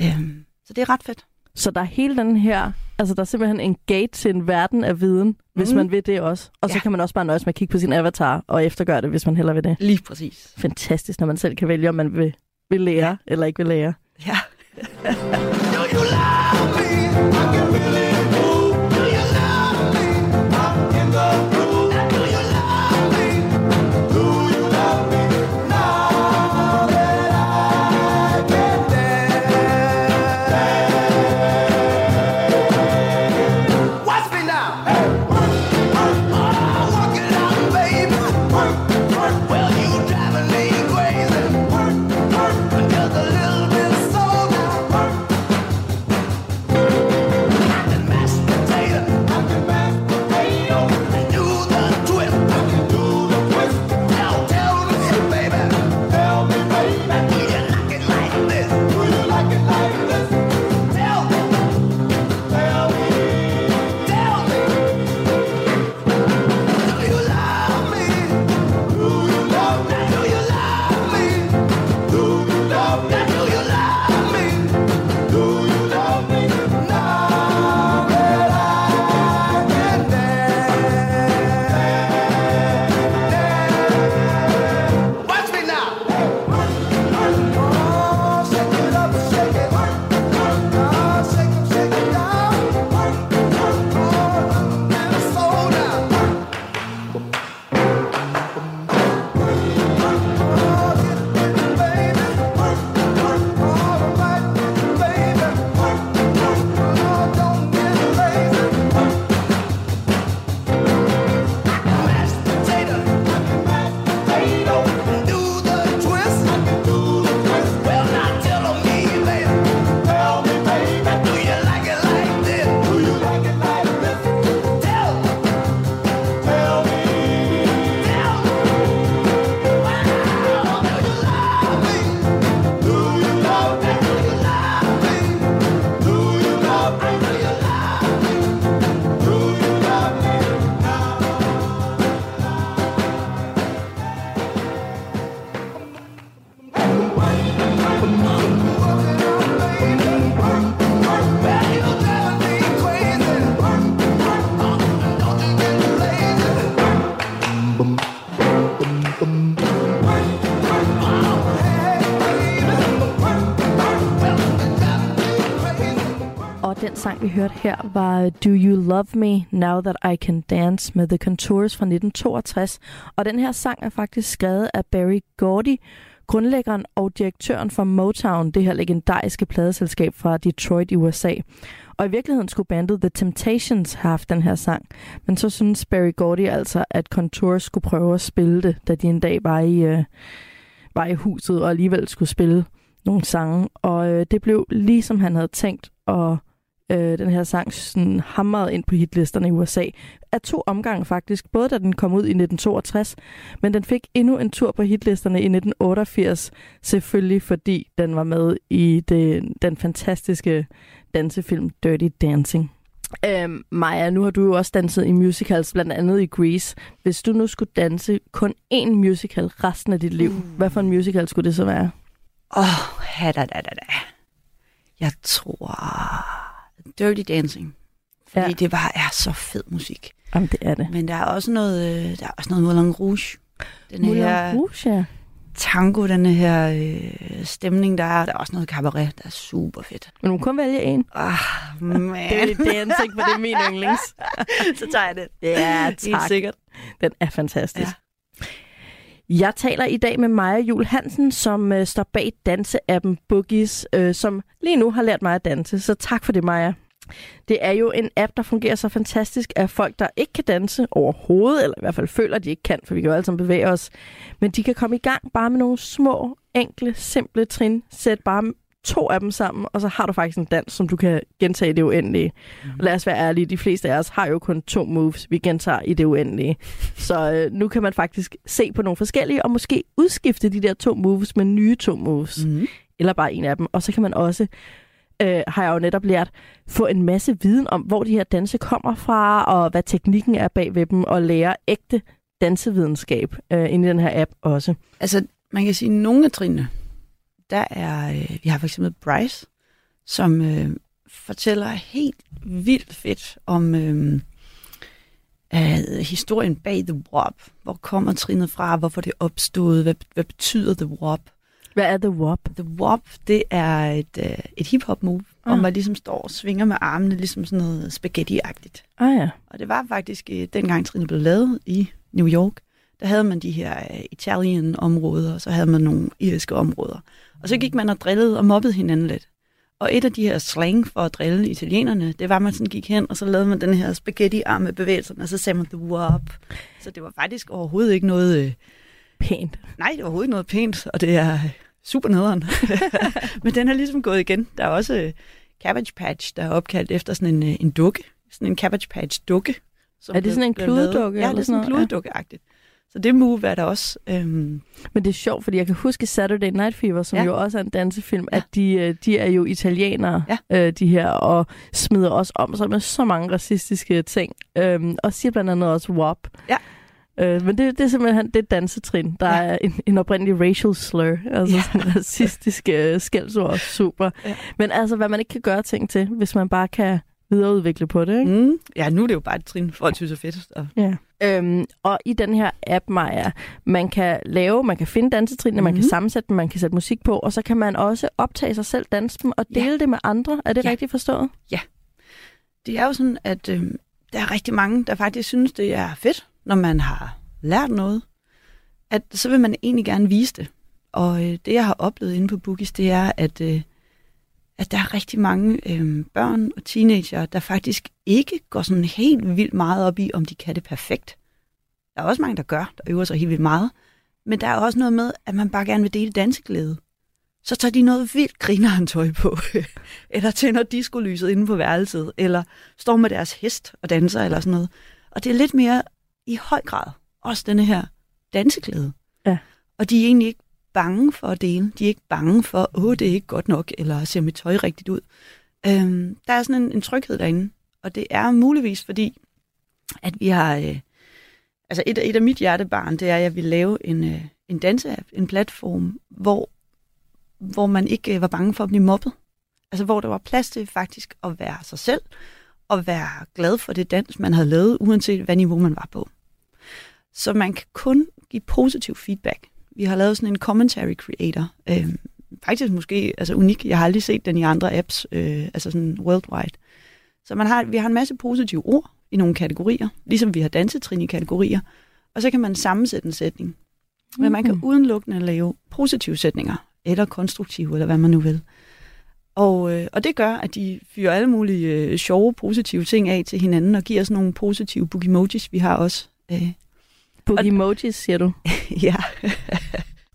[SPEAKER 4] Øhm, så det er ret fedt.
[SPEAKER 3] Så der er hele den her, altså der er simpelthen en gate til en verden af viden, hvis
[SPEAKER 4] Mhm.
[SPEAKER 3] man vil det også. Og så
[SPEAKER 4] Ja.
[SPEAKER 3] kan man også bare nøjes med at kigge på sin avatar og eftergøre det, hvis man heller vil det.
[SPEAKER 4] Lige præcis.
[SPEAKER 3] Fantastisk, når man selv kan vælge, om man vil, vil lære ja. eller ikke vil lære.
[SPEAKER 4] Ja.
[SPEAKER 5] I can feel it. Love
[SPEAKER 3] sang, vi hørte her, var Do You Love Me Now That I Can Dance med The Contours fra 1962. Og den her sang er faktisk skrevet af Barry Gordy, grundlæggeren og direktøren for Motown, det her legendariske pladeselskab fra Detroit i USA. Og i virkeligheden skulle bandet The Temptations have haft den her sang. Men så synes Barry Gordy altså, at Contours skulle prøve at spille det, da de en dag var i, øh, var i huset og alligevel skulle spille nogle sange. Og øh, det blev lige som han havde tænkt, og øh, den her sang sådan hamrede ind på hitlisterne i USA. Af to omgange faktisk, både da den kom ud i 1962, men den fik endnu en tur på hitlisterne i 1988, selvfølgelig fordi den var med i det, den fantastiske dansefilm Dirty Dancing. Øhm, Maja, nu har du jo også danset i musicals, blandt andet i Grease. Hvis du nu skulle danse kun én musical resten af dit liv, mm. hvad for en musical skulle det så være?
[SPEAKER 4] Åh, oh, da, da, da, da. Jeg tror... Dirty Dancing. Fordi
[SPEAKER 3] Ja.
[SPEAKER 4] det bare er så fed musik.
[SPEAKER 3] Jamen, det er det.
[SPEAKER 4] Men der er også noget, øh, der er også noget Moulin Rouge. Den
[SPEAKER 3] Moulin
[SPEAKER 4] her
[SPEAKER 3] Rouge, ja.
[SPEAKER 4] tango, den her øh, stemning, der er. Der er også noget cabaret, der er super fedt.
[SPEAKER 3] Men du kun vælge en.
[SPEAKER 4] Ah, man.
[SPEAKER 3] Dirty Dancing, for det er min yndlings.
[SPEAKER 4] så tager jeg det.
[SPEAKER 3] Ja,
[SPEAKER 4] Helt
[SPEAKER 3] tak.
[SPEAKER 4] sikkert.
[SPEAKER 3] Den er fantastisk. Ja. Jeg taler i dag med Maja Jul Hansen, som øh, står bag danseappen Boogies, øh, som lige nu har lært mig at danse. Så tak for det, Maja. Det er jo en app, der fungerer så fantastisk, at folk, der ikke kan danse overhovedet, eller i hvert fald føler, at de ikke kan, for vi kan jo alle sammen bevæge os, men de kan komme i gang bare med nogle små, enkle, simple trin. Sæt bare to af dem sammen, og så har du faktisk en dans, som du kan gentage i det uendelige. Mm. Og lad os være ærlige, de fleste af os har jo kun to moves, vi gentager i det uendelige. Så øh, nu kan man faktisk se på nogle forskellige, og måske udskifte de der to moves med nye to moves.
[SPEAKER 4] Mm.
[SPEAKER 3] Eller bare en af dem. Og så kan man også, øh, har jeg jo netop lært, få en masse viden om, hvor de her danse kommer fra, og hvad teknikken er bag ved dem, og lære ægte dansevidenskab øh, inde i den her app også.
[SPEAKER 4] Altså, man kan sige, at nogle af trinene, der er, øh, vi har for eksempel Bryce, som øh, fortæller helt vildt fedt om øh, øh, historien bag The Wop. Hvor kommer trinet fra? Hvorfor det opstod? Hvad, hvad betyder The Wop?
[SPEAKER 3] Hvad er The Wop?
[SPEAKER 4] The Wop, det er et, øh, et hip-hop move, ah. hvor man ligesom står og svinger med armene, ligesom sådan noget spaghetti-agtigt.
[SPEAKER 3] Ah ja.
[SPEAKER 4] Og det var faktisk, øh, dengang trinet blev lavet i New York, der havde man de her øh, Italien-områder, og så havde man nogle irske områder. Og så gik man og drillede og mobbede hinanden lidt. Og et af de her slang for at drille italienerne, det var, at man sådan gik hen, og så lavede man den her spaghetti-arm med bevægelserne, og så sagde man the wop. Så det var faktisk overhovedet ikke noget... Øh,
[SPEAKER 3] Pænt.
[SPEAKER 4] nej, det var overhovedet ikke noget pænt, og det er øh, super nederen. Men den er ligesom gået igen. Der er også øh, Cabbage Patch, der er opkaldt efter sådan en, øh, en dukke. Sådan en Cabbage Patch dukke. som
[SPEAKER 3] Er det sådan en kludedukke
[SPEAKER 4] Ja, det er
[SPEAKER 3] sådan
[SPEAKER 4] en kludedukke-agtigt. Så det move er der også. Øhm,
[SPEAKER 3] Men det er sjovt, fordi jeg kan huske Saturday Night Fever, som ja. Jo også er en dansefilm, ja. At de, øh, de er jo italienere, ja. Øh, de her, og smider også om sig med så mange racistiske ting. Øhm, og siger blandt andet også WAP.
[SPEAKER 4] Ja.
[SPEAKER 3] Øh, men det, det er simpelthen det dansetrin. Der ja. Er en, en oprindelig racial slur, altså ja.
[SPEAKER 4] Ja.
[SPEAKER 3] sådan racistiske øh, skældsord. Super.
[SPEAKER 4] Ja.
[SPEAKER 3] Men altså, hvad man ikke kan gøre ting til, hvis man bare kan videreudvikle på det, ikke?
[SPEAKER 4] mm, ja, nu er det jo bare et trin, folk synes er fedt. Og,
[SPEAKER 3] Ja. Øhm, og i den her app, Maja, man kan lave, man kan finde dansetrinene, mm-hmm. man kan
[SPEAKER 4] Mhm.
[SPEAKER 3] sammensætte dem, man kan sætte musik på, og så kan man også optage sig selv, danse dem og
[SPEAKER 4] Ja.
[SPEAKER 3] dele det med andre. Er det
[SPEAKER 4] Ja.
[SPEAKER 3] rigtigt forstået?
[SPEAKER 4] det er jo sådan, at øh, der er rigtig mange, der faktisk synes, det er fedt, når man har lært noget, at så vil man egentlig gerne vise det. Og øh, det, jeg har oplevet inde på Boogies, det er, at, øh, at der er rigtig mange øh, børn og teenager, der faktisk ikke går sådan helt vildt meget op i, om de kan det perfekt. Der er også mange, der gør, der øver sig helt vildt meget. Men der er også noget med, at man bare gerne vil dele danseglæde. Så tager de noget vildt grinerende tøj på, eller tænder diskolyset inde på værelset, eller står med deres hest og danser, eller sådan noget. Og det er lidt mere i høj grad også denne her danseglæde.
[SPEAKER 3] Ja.
[SPEAKER 4] Og de er egentlig ikke bange for at dele. De er ikke bange for, åh, det er ikke godt nok, eller ser mit tøj rigtigt ud. Øhm, der er sådan en, en tryghed derinde. Og det er muligvis fordi, at vi har... Øh, altså et, et af mit hjertebarn, det er, at jeg vil lave en, øh, en danseapp, en platform, hvor, hvor man ikke øh, var bange for at blive mobbet. Altså hvor der var plads til faktisk at være sig selv, og være glad for det dans, man havde lavet, uanset hvad niveau man var på. Så man kan kun give positiv feedback. Vi har lavet sådan en commentary creator, øh, faktisk måske altså unik. Jeg har aldrig set den i andre apps, øh, altså sådan worldwide. Så man har, vi har en masse positive ord i nogle kategorier, ligesom vi har dansetrin i kategorier, og så kan man sammensætte en sætning. Men man kan
[SPEAKER 3] Mhm.
[SPEAKER 4] udelukkende lave positive sætninger, eller konstruktive, eller hvad man nu vil. Og, øh, og det gør, at de fyrer alle mulige øh, sjove, positive ting af til hinanden, og giver os nogle positive bookemojis, vi har også. Øh,
[SPEAKER 3] Book emojis, siger du.
[SPEAKER 4] ja.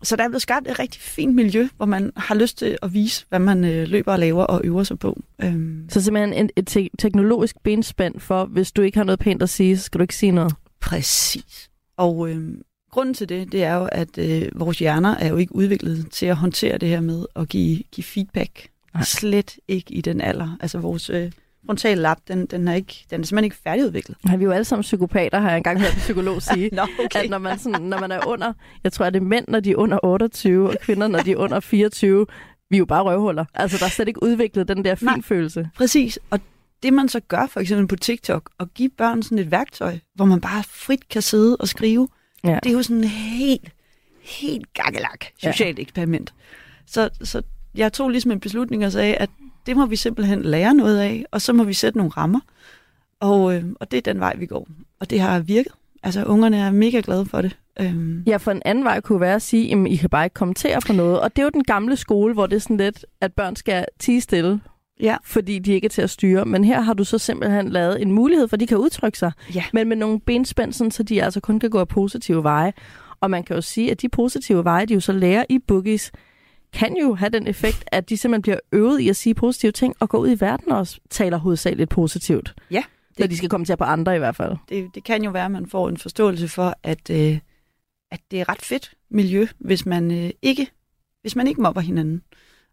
[SPEAKER 4] Så der er blevet skabt et rigtig fint miljø, hvor man har lyst til at vise, hvad man øh, løber og laver og øver sig på. Øhm,
[SPEAKER 3] Så simpelthen en, et te- teknologisk benspænd for, hvis du ikke har noget pænt at sige, så skal du ikke sige noget.
[SPEAKER 4] Præcis. Og øh, grunden til det, det er jo, at øh, vores hjerner er jo ikke udviklet til at håndtere det her med at give, give feedback.
[SPEAKER 3] Nej.
[SPEAKER 4] Slet ikke i den alder. Altså vores øh, frontale lap, den, den, er ikke, den er simpelthen ikke færdigudviklet.
[SPEAKER 3] Nej, vi er jo alle sammen psykopater, har jeg engang hørt en psykolog sige.
[SPEAKER 4] Nå,
[SPEAKER 3] At når man, sådan, når man er under, jeg tror, at det er mænd, når de er under 28, og kvinder, når de er under 24, vi er jo bare røvhuller. Altså, der er slet ikke udviklet den der
[SPEAKER 4] Nej.
[SPEAKER 3] finfølelse.
[SPEAKER 4] Præcis. Og det man så gør, for eksempel på TikTok, at give børn sådan et værktøj, hvor man bare frit kan sidde og skrive,
[SPEAKER 3] Ja.
[SPEAKER 4] det er jo sådan helt, helt gakkelak socialt ja. eksperiment. Så, så jeg tog ligesom en beslutning og sagde, at det må vi simpelthen lære noget af, og så må vi sætte nogle rammer. Og, øh, og det er den vej, vi går. Og det har virket. Altså, ungerne er mega glade for det. Øhm,
[SPEAKER 3] Ja, for en anden vej kunne være at sige, at I kan bare ikke kommentere på noget. Og det er jo den gamle skole, hvor det er sådan lidt, at børn skal tige stille,
[SPEAKER 4] ja,
[SPEAKER 3] fordi de ikke er til at styre. Men her har du så simpelthen lavet en mulighed for, de kan udtrykke sig.
[SPEAKER 4] Ja.
[SPEAKER 3] Men med nogle benspænd, sådan, så de altså kun kan gå af positive veje. Og man kan jo sige, at de positive veje, de jo så lærer i boogies, kan jo have den effekt, at de simpelthen bliver øvet i at sige positive ting, og gå ud i verden og taler hovedsageligt positivt.
[SPEAKER 4] Ja,
[SPEAKER 3] Når de skal komme til på andre i hvert fald.
[SPEAKER 4] det, det kan jo være, at man får en forståelse for, at, øh, at det er ret fedt miljø, hvis man øh, ikke hvis man ikke mobber hinanden.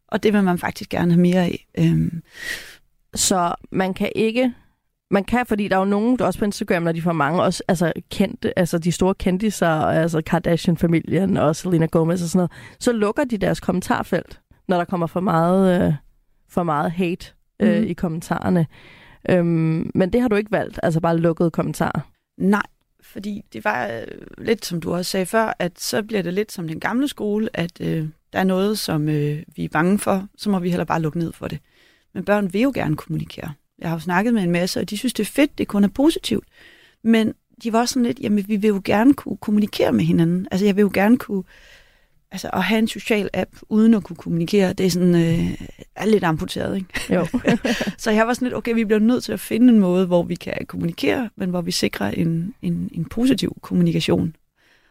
[SPEAKER 4] Og det vil man faktisk gerne have mere af. Øhm,
[SPEAKER 3] Så man kan ikke... Man kan, fordi der er jo nogen, der også på Instagram, når de får mange, også, altså, kendte, altså de store kendiser, altså Kardashian-familien og Selena Gomez og sådan noget, så lukker de deres kommentarfelt, når der kommer for meget, øh, for meget hate øh,
[SPEAKER 4] Mhm.
[SPEAKER 3] i kommentarerne. Øhm, men det har du ikke valgt, altså bare lukkede kommentarer.
[SPEAKER 4] nej, fordi det var øh, lidt, som du også sagde før, at så bliver det lidt som den gamle skole, at øh, der er noget, som øh, vi er bange for, så må vi heller bare lukke ned for det. Men børn vil jo gerne kommunikere. Jeg har jo snakket med en masse, og de synes, det er fedt, det kun er positivt. Men de var også sådan lidt, jamen vi vil jo gerne kunne kommunikere med hinanden. Altså jeg vil jo gerne kunne, altså at have en social app uden at kunne kommunikere, det er sådan, øh, er lidt amputeret, ikke?
[SPEAKER 3] Jo.
[SPEAKER 4] Så jeg var sådan lidt, okay, vi bliver nødt til at finde en måde, hvor vi kan kommunikere, men hvor vi sikrer en, en, en positiv kommunikation.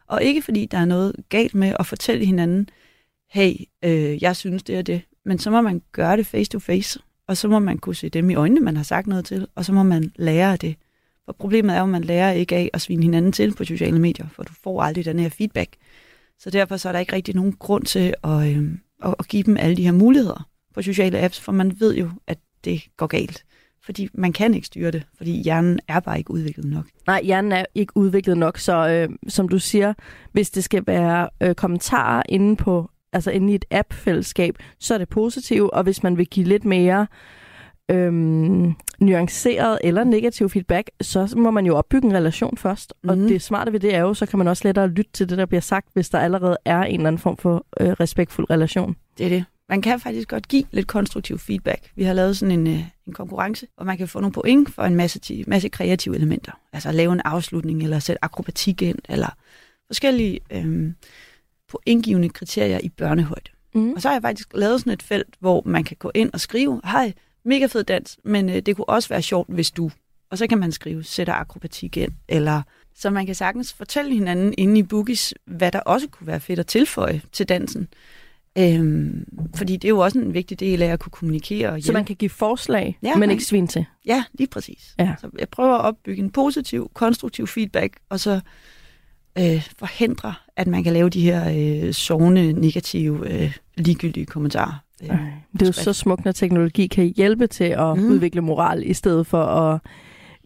[SPEAKER 4] Og ikke fordi der er noget galt med at fortælle hinanden, hey, øh, jeg synes det er det, men så må man gøre det face to face, og så må man kunne se dem i øjnene, man har sagt noget til, og så må man lære af det. For problemet er jo, at man lærer ikke af at svine hinanden til på sociale medier, for du får aldrig den her feedback. Så derfor så er der ikke rigtig nogen grund til at, øh, at, at give dem alle de her muligheder på sociale apps, for man ved jo, at det går galt. Fordi man kan ikke styre det, fordi hjernen er bare ikke udviklet nok.
[SPEAKER 3] Nej, hjernen er ikke udviklet nok, så øh, som du siger, hvis det skal være øh, kommentarer inde på altså inde i et app-fællesskab, så er det positivt, og hvis man vil give lidt mere øhm, nuanceret eller negativ feedback, så må man jo opbygge en relation først. Mm. Og
[SPEAKER 4] Mhm.
[SPEAKER 3] det smarte ved det er jo, så kan man også lettere lytte til det, der bliver sagt, hvis der allerede er en eller anden form for øh, respektfuld relation.
[SPEAKER 4] Det er det. Man kan faktisk godt give lidt konstruktiv feedback. Vi har lavet sådan en, øh, en konkurrence, hvor man kan få nogle point for en masse, masse kreative elementer. Altså at lave en afslutning, eller sætte akrobatik ind, eller forskellige øh, pointgivende kriterier i børnehøjde.
[SPEAKER 3] Mm.
[SPEAKER 4] Og så har jeg faktisk lavet sådan et felt, hvor man kan gå ind og skrive, hej, mega fed dans, men øh, det kunne også være sjovt, hvis du... Og så kan man skrive, sætter akrobatik ind, eller... Så man kan sagtens fortælle hinanden inde i Boogies, hvad der også kunne være fedt at tilføje til dansen. Øhm, fordi det er jo også en vigtig del af at kunne kommunikere og
[SPEAKER 3] Så man kan give forslag,
[SPEAKER 4] Ja,
[SPEAKER 3] men ikke svin til.
[SPEAKER 4] Ja, lige præcis.
[SPEAKER 3] Ja.
[SPEAKER 4] Så jeg prøver at opbygge en positiv, konstruktiv feedback, og så øh, forhindre, at man kan lave de her øh, sovende, negative, øh, ligegyldige kommentarer. Øh,
[SPEAKER 3] Det er jo så smukt, når teknologi kan hjælpe til at
[SPEAKER 4] Mm.
[SPEAKER 3] mm. udvikle moral, i stedet for at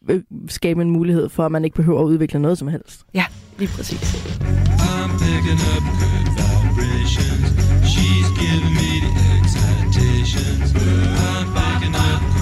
[SPEAKER 3] øh, skabe en mulighed for, at man ikke behøver at udvikle noget som helst.
[SPEAKER 4] Ja, lige præcis.
[SPEAKER 8] I'm picking up good vibrations. She's giving me the excitations. I'm picking up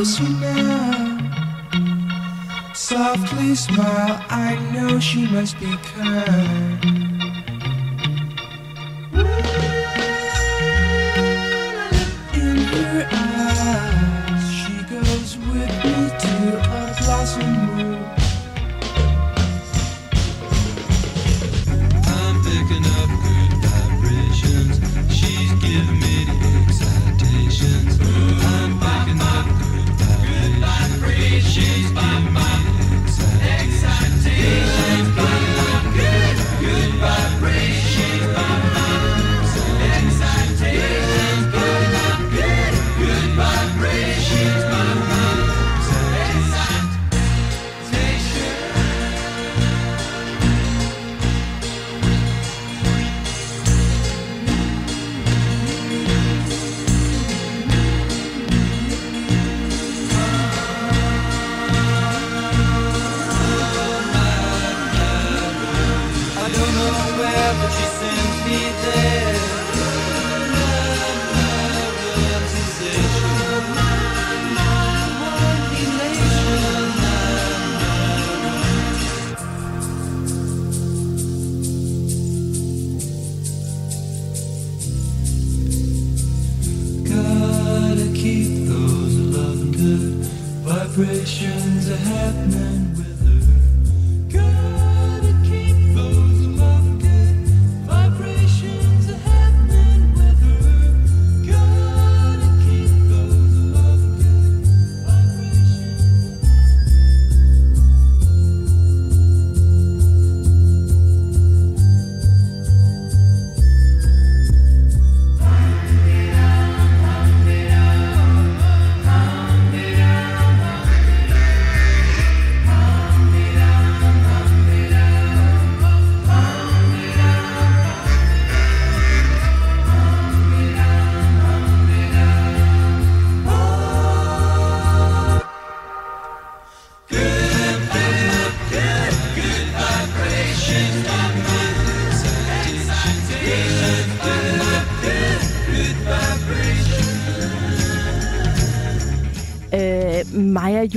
[SPEAKER 8] closer now.
[SPEAKER 9] softly smile. I know she must be kind.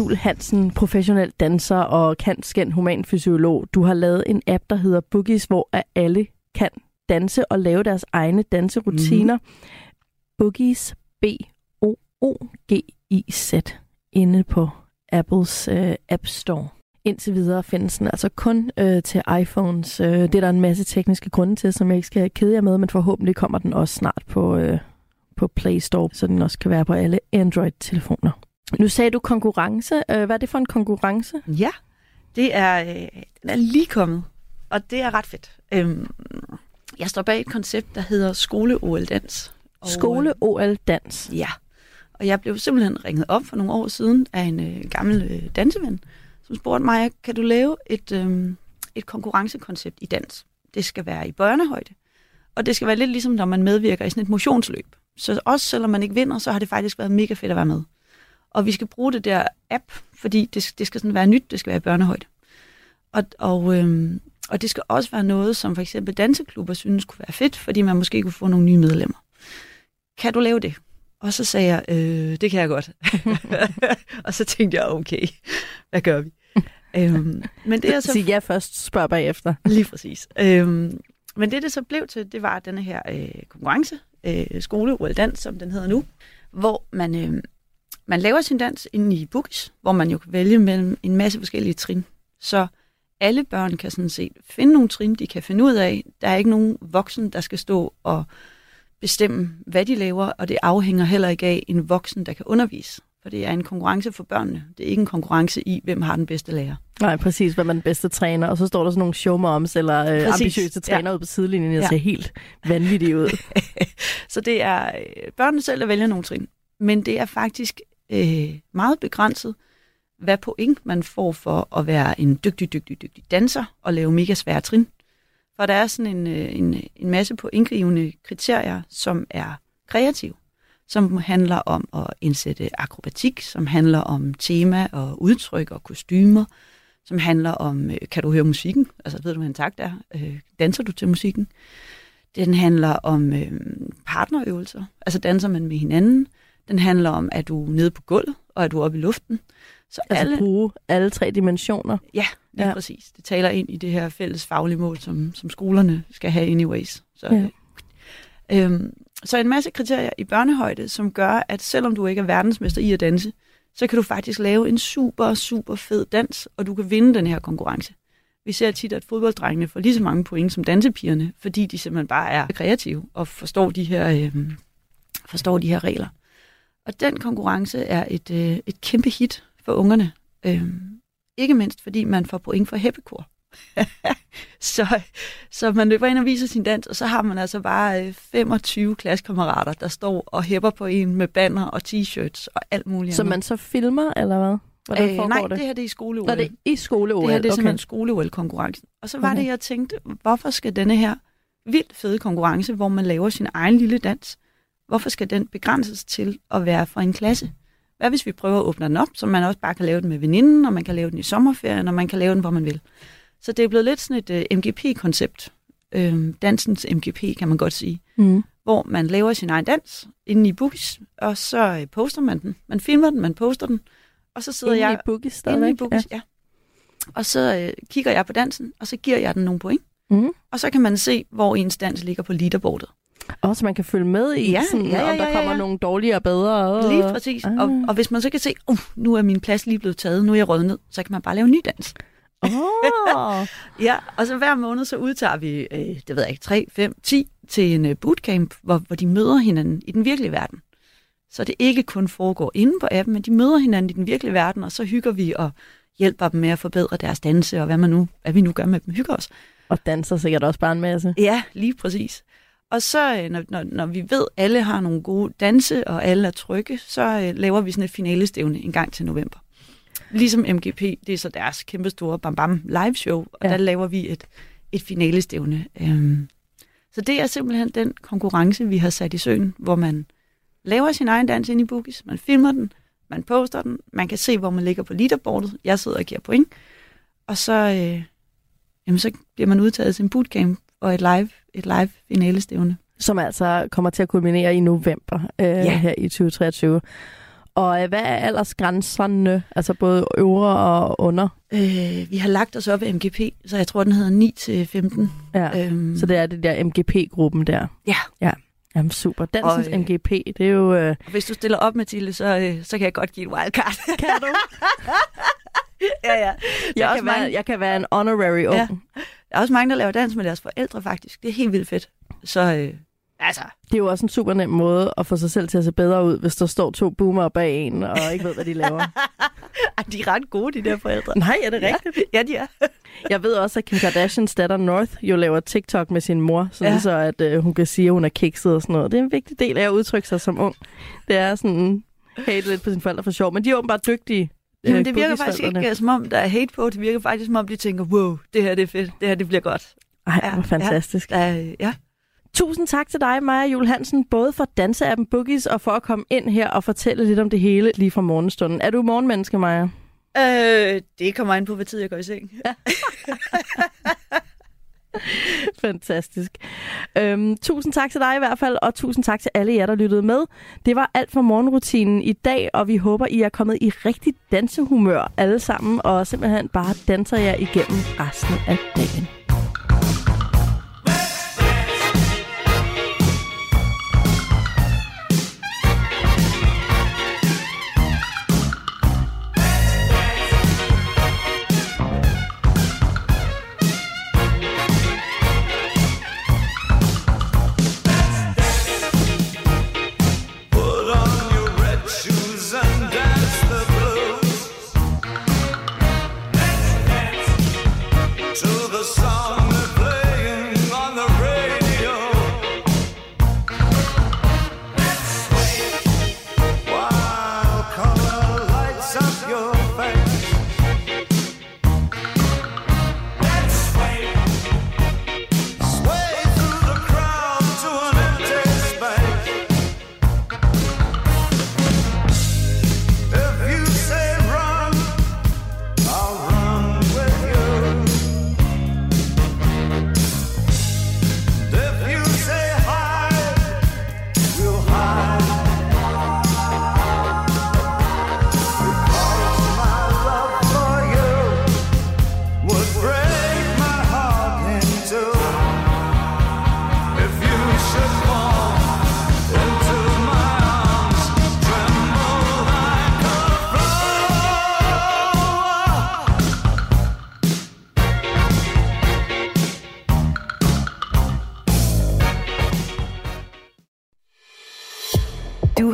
[SPEAKER 3] Jul Hansen, professionel danser og kantskænd humanfysiolog. Du har lavet en app, der hedder Boogies, hvor alle kan danse og lave deres egne danserutiner. Mm-hmm. Boogies, B-O-O-G-I-Z, inde på Apples øh, App Store. Indtil videre findes den altså kun øh, til iPhones. Øh, det er der en masse tekniske grunde til, som jeg ikke skal kede jer med, men forhåbentlig kommer den også snart på, øh, på Play Store, så den også kan være på alle Android-telefoner. Nu sagde du konkurrence. Øh, hvad er det for en konkurrence?
[SPEAKER 4] Ja, det er, øh, den er lige kommet, og det er ret fedt. Øhm, jeg står bag et koncept, der hedder Skole-OL-dans.
[SPEAKER 3] Skole-OL-dans.
[SPEAKER 4] Øh, ja, og jeg blev simpelthen ringet op for nogle år siden af en øh, gammel øh, danseven, som spurgte mig, kan du lave et, øh, et konkurrencekoncept i dans? Det skal være i børnehøjde, og det skal være lidt ligesom, når man medvirker i sådan et motionsløb. Så også selvom man ikke vinder, så har det faktisk været mega fedt at være med. Og vi skal bruge det der app, fordi det, det skal sådan være nyt, det skal være i børnehøjde. Og, og, øhm, og det skal også være noget, som for eksempel danseklubber synes kunne være fedt, fordi man måske kunne få nogle nye medlemmer. Kan du lave det? Og så sagde jeg, øh, det kan jeg godt. og så tænkte jeg, okay, hvad gør vi? øhm, men det er så...
[SPEAKER 3] Sig ja først, spørg bagefter.
[SPEAKER 4] Lige præcis. Øhm, men det, det så blev til, det var denne her øh, konkurrence, øh, skole OL Dans, som den hedder nu, hvor man, øh, man laver sin dans inde i Bookies, hvor man jo kan vælge mellem en masse forskellige trin. Så alle børn kan sådan set finde nogle trin, de kan finde ud af. Der er ikke nogen voksen, der skal stå og bestemme, hvad de laver, og det afhænger heller ikke af en voksen, der kan undervise. For det er en konkurrence for børnene. Det er ikke en konkurrence i, hvem har den bedste lærer.
[SPEAKER 3] Nej, præcis, hvem er den bedste træner. Og så står der sådan nogle showmoms eller øh,
[SPEAKER 4] Præcis,
[SPEAKER 3] ambitiøse træner
[SPEAKER 4] ja.
[SPEAKER 3] ude på sidelinjen, og
[SPEAKER 4] Ja.
[SPEAKER 3] ser helt vanvittige ud.
[SPEAKER 4] Så det er øh, børnene selv, der vælger nogle trin. Men det er faktisk øh, meget begrænset, hvad point man får for at være en dygtig, dygtig, dygtig danser og lave mega svære trin. For der er sådan en, øh, en, en masse pointgivende kriterier, som er kreative, som handler om at indsætte akrobatik, som handler om tema og udtryk og kostymer, som handler om, øh, kan du høre musikken? Altså, ved du, hvad en takt er? Øh, danser du til musikken? Den handler om øh, partnerøvelser, altså danser man med hinanden. Den handler om, at du er nede på gulvet, og er du oppe i luften. Så
[SPEAKER 3] Altså
[SPEAKER 4] alle,
[SPEAKER 3] bruge alle tre dimensioner.
[SPEAKER 4] ja, lige
[SPEAKER 3] Ja.
[SPEAKER 4] præcis. Det taler ind i det her fælles faglige mål, som, som skolerne skal have anyways. Så,
[SPEAKER 3] Ja.
[SPEAKER 4] øhm, så en masse kriterier i børnehøjde, som gør, at selvom du ikke er verdensmester i at danse, så kan du faktisk lave en super, super fed dans, og du kan vinde den her konkurrence. Vi ser tit, at fodbolddrengene får lige så mange point som dansepigerne, fordi de simpelthen bare er kreative og forstår de her, øhm, forstår de her regler. Og den konkurrence er et, øh, et kæmpe hit for ungerne. Øhm, ikke mindst fordi man får point for hæppekor. så, så man løber ind og viser sin dans, og så har man altså bare øh, 25 klassekammerater, der står og hæpper på en med banner og t-shirts og alt muligt
[SPEAKER 3] Som
[SPEAKER 4] andet.
[SPEAKER 3] man så filmer, eller hvad? Hvordan
[SPEAKER 4] øh, nej,
[SPEAKER 3] det?
[SPEAKER 4] det her det er i skole
[SPEAKER 3] Nå, det er i skole
[SPEAKER 4] det her det er
[SPEAKER 3] okay.
[SPEAKER 4] simpelthen skole-OL-konkurrencen. Og så var
[SPEAKER 3] Okay.
[SPEAKER 4] det, jeg tænkte, hvorfor skal denne her vildt fede konkurrence, hvor man laver sin egen lille dans, hvorfor skal den begrænses til at være fra en klasse? Hvad hvis vi prøver at åbne den op, så man også bare kan lave den med veninden, og man kan lave den i sommerferien, og man kan lave den, hvor man vil. Så det er blevet lidt sådan et uh, MGP-koncept. Øhm, dansens MGP, kan man godt sige.
[SPEAKER 3] Mm.
[SPEAKER 4] Hvor man laver sin egen dans inde i Boogies, og så øh, poster man den. Man filmer den, man poster den, og så sidder
[SPEAKER 3] Inde
[SPEAKER 4] jeg...
[SPEAKER 3] i boogies
[SPEAKER 4] Inde
[SPEAKER 3] stadigvæk?
[SPEAKER 4] i Boogies, ja. Og så øh, kigger jeg på dansen, og så giver jeg den nogle point.
[SPEAKER 3] Mhm.
[SPEAKER 4] Og så kan man se, hvor ens dans ligger på leaderboardet.
[SPEAKER 3] Og så man kan følge med i,
[SPEAKER 4] Ja,
[SPEAKER 3] sådan,
[SPEAKER 4] ja, ja,
[SPEAKER 3] om der
[SPEAKER 4] ja, ja.
[SPEAKER 3] kommer nogle dårligere og bedre. Og...
[SPEAKER 4] Lige præcis.
[SPEAKER 3] Ah.
[SPEAKER 4] Og, og hvis man så kan se, uh, nu er min plads lige blevet taget, nu er jeg ned, så kan man bare lave en ny dans.
[SPEAKER 3] Oh.
[SPEAKER 4] Ja, og så hver måned så udtager vi, øh, det ved jeg ikke, 3, 5, 10 til en øh, bootcamp, hvor, hvor de møder hinanden i den virkelige verden. Så det ikke kun foregår inde på appen, men de møder hinanden i den virkelige verden, og så hygger vi og hjælper dem med at forbedre deres danse, og hvad, man nu, hvad vi nu gør med dem, hygger os.
[SPEAKER 3] og danser sikkert også bare en masse.
[SPEAKER 4] Ja, lige præcis. Og så, øh, når, når, når vi ved, at alle har nogle gode danse, og alle er trygge, så øh, laver vi sådan et finalestævne en gang til november. Ligesom MGP, det er så deres kæmpestore Bam Bam live show, og
[SPEAKER 3] Ja.
[SPEAKER 4] der laver vi et, et finalestævne. Øhm, så det er simpelthen den konkurrence, vi har sat i søen, hvor man laver sin egen dans ind i Boogies, man filmer den, man poster den, man kan se, hvor man ligger på leaderboardet, jeg sidder og giver point, og så, øh, jamen, så bliver man udtaget til en bootcamp og et live, et live finalestævne.
[SPEAKER 3] Som altså kommer til at kulminere i november øh,
[SPEAKER 4] Ja.
[SPEAKER 3] her i 2023. Og øh, hvad er aldersgrænserne, altså både øvre og under?
[SPEAKER 4] Øh, vi har lagt os op af MGP, så jeg tror, den hedder 9 til 15.
[SPEAKER 3] Ja.
[SPEAKER 4] Øhm,
[SPEAKER 3] Så det er det der MGP-gruppen der.
[SPEAKER 4] Ja.
[SPEAKER 3] ja. Jamen super. Dansens
[SPEAKER 4] Og, øh,
[SPEAKER 3] MGP, det er jo... Øh,
[SPEAKER 4] Hvis du stiller op, Mathilde, så, øh, så kan jeg godt give et wildcard.
[SPEAKER 3] kan du?
[SPEAKER 4] ja, ja. Der er,
[SPEAKER 3] jeg, kan være,
[SPEAKER 4] mange,
[SPEAKER 3] jeg kan være en honorary ung.
[SPEAKER 4] Ja. Der er også mange, der laver dans med deres forældre, faktisk. Det er helt vildt fedt. Så øh, altså,
[SPEAKER 3] Det er jo også en super nem måde at få sig selv til at se bedre ud, hvis der står to boomer bag en, og ikke ved, hvad de laver.
[SPEAKER 4] ej, de er ret gode, de der forældre.
[SPEAKER 3] Nej, er det rigtigt?
[SPEAKER 4] Ja, de er.
[SPEAKER 3] Jeg ved også, at Kim Kardashians datter North jo laver TikTok med sin mor, sådan ja.
[SPEAKER 4] Ja.
[SPEAKER 3] så at øh, hun kan sige, at hun er kikset og sådan noget. Det er en vigtig del af at udtrykke sig som ung. Det er sådan hate lidt på sine forældre for sjov, men de er åbenbart dygtige.
[SPEAKER 4] Jamen, det virker faktisk ikke øh, som om, der er hate på. Det virker faktisk som om, de tænker, wow, det her det er fedt. Det her det bliver godt.
[SPEAKER 3] Ej,
[SPEAKER 4] Ja,
[SPEAKER 3] hvor fantastisk.
[SPEAKER 4] Der er, øh, ja.
[SPEAKER 3] Tusind tak til dig, Maja Jul Hansen, både for danseappen Boogies og for at komme ind her og fortælle lidt om det hele lige fra morgenstunden. Er du morgenmenneske, Maja?
[SPEAKER 4] Øh, det kommer ind på, hvad tid jeg går i seng. Ja.
[SPEAKER 3] Fantastisk. Øhm, tusind tak til dig i hvert fald, og tusind tak til alle jer, der lyttede med. Det var alt for morgenrutinen i dag, og vi håber, I er kommet i rigtig dansehumør alle sammen, og simpelthen bare danser jer igennem resten af dagen.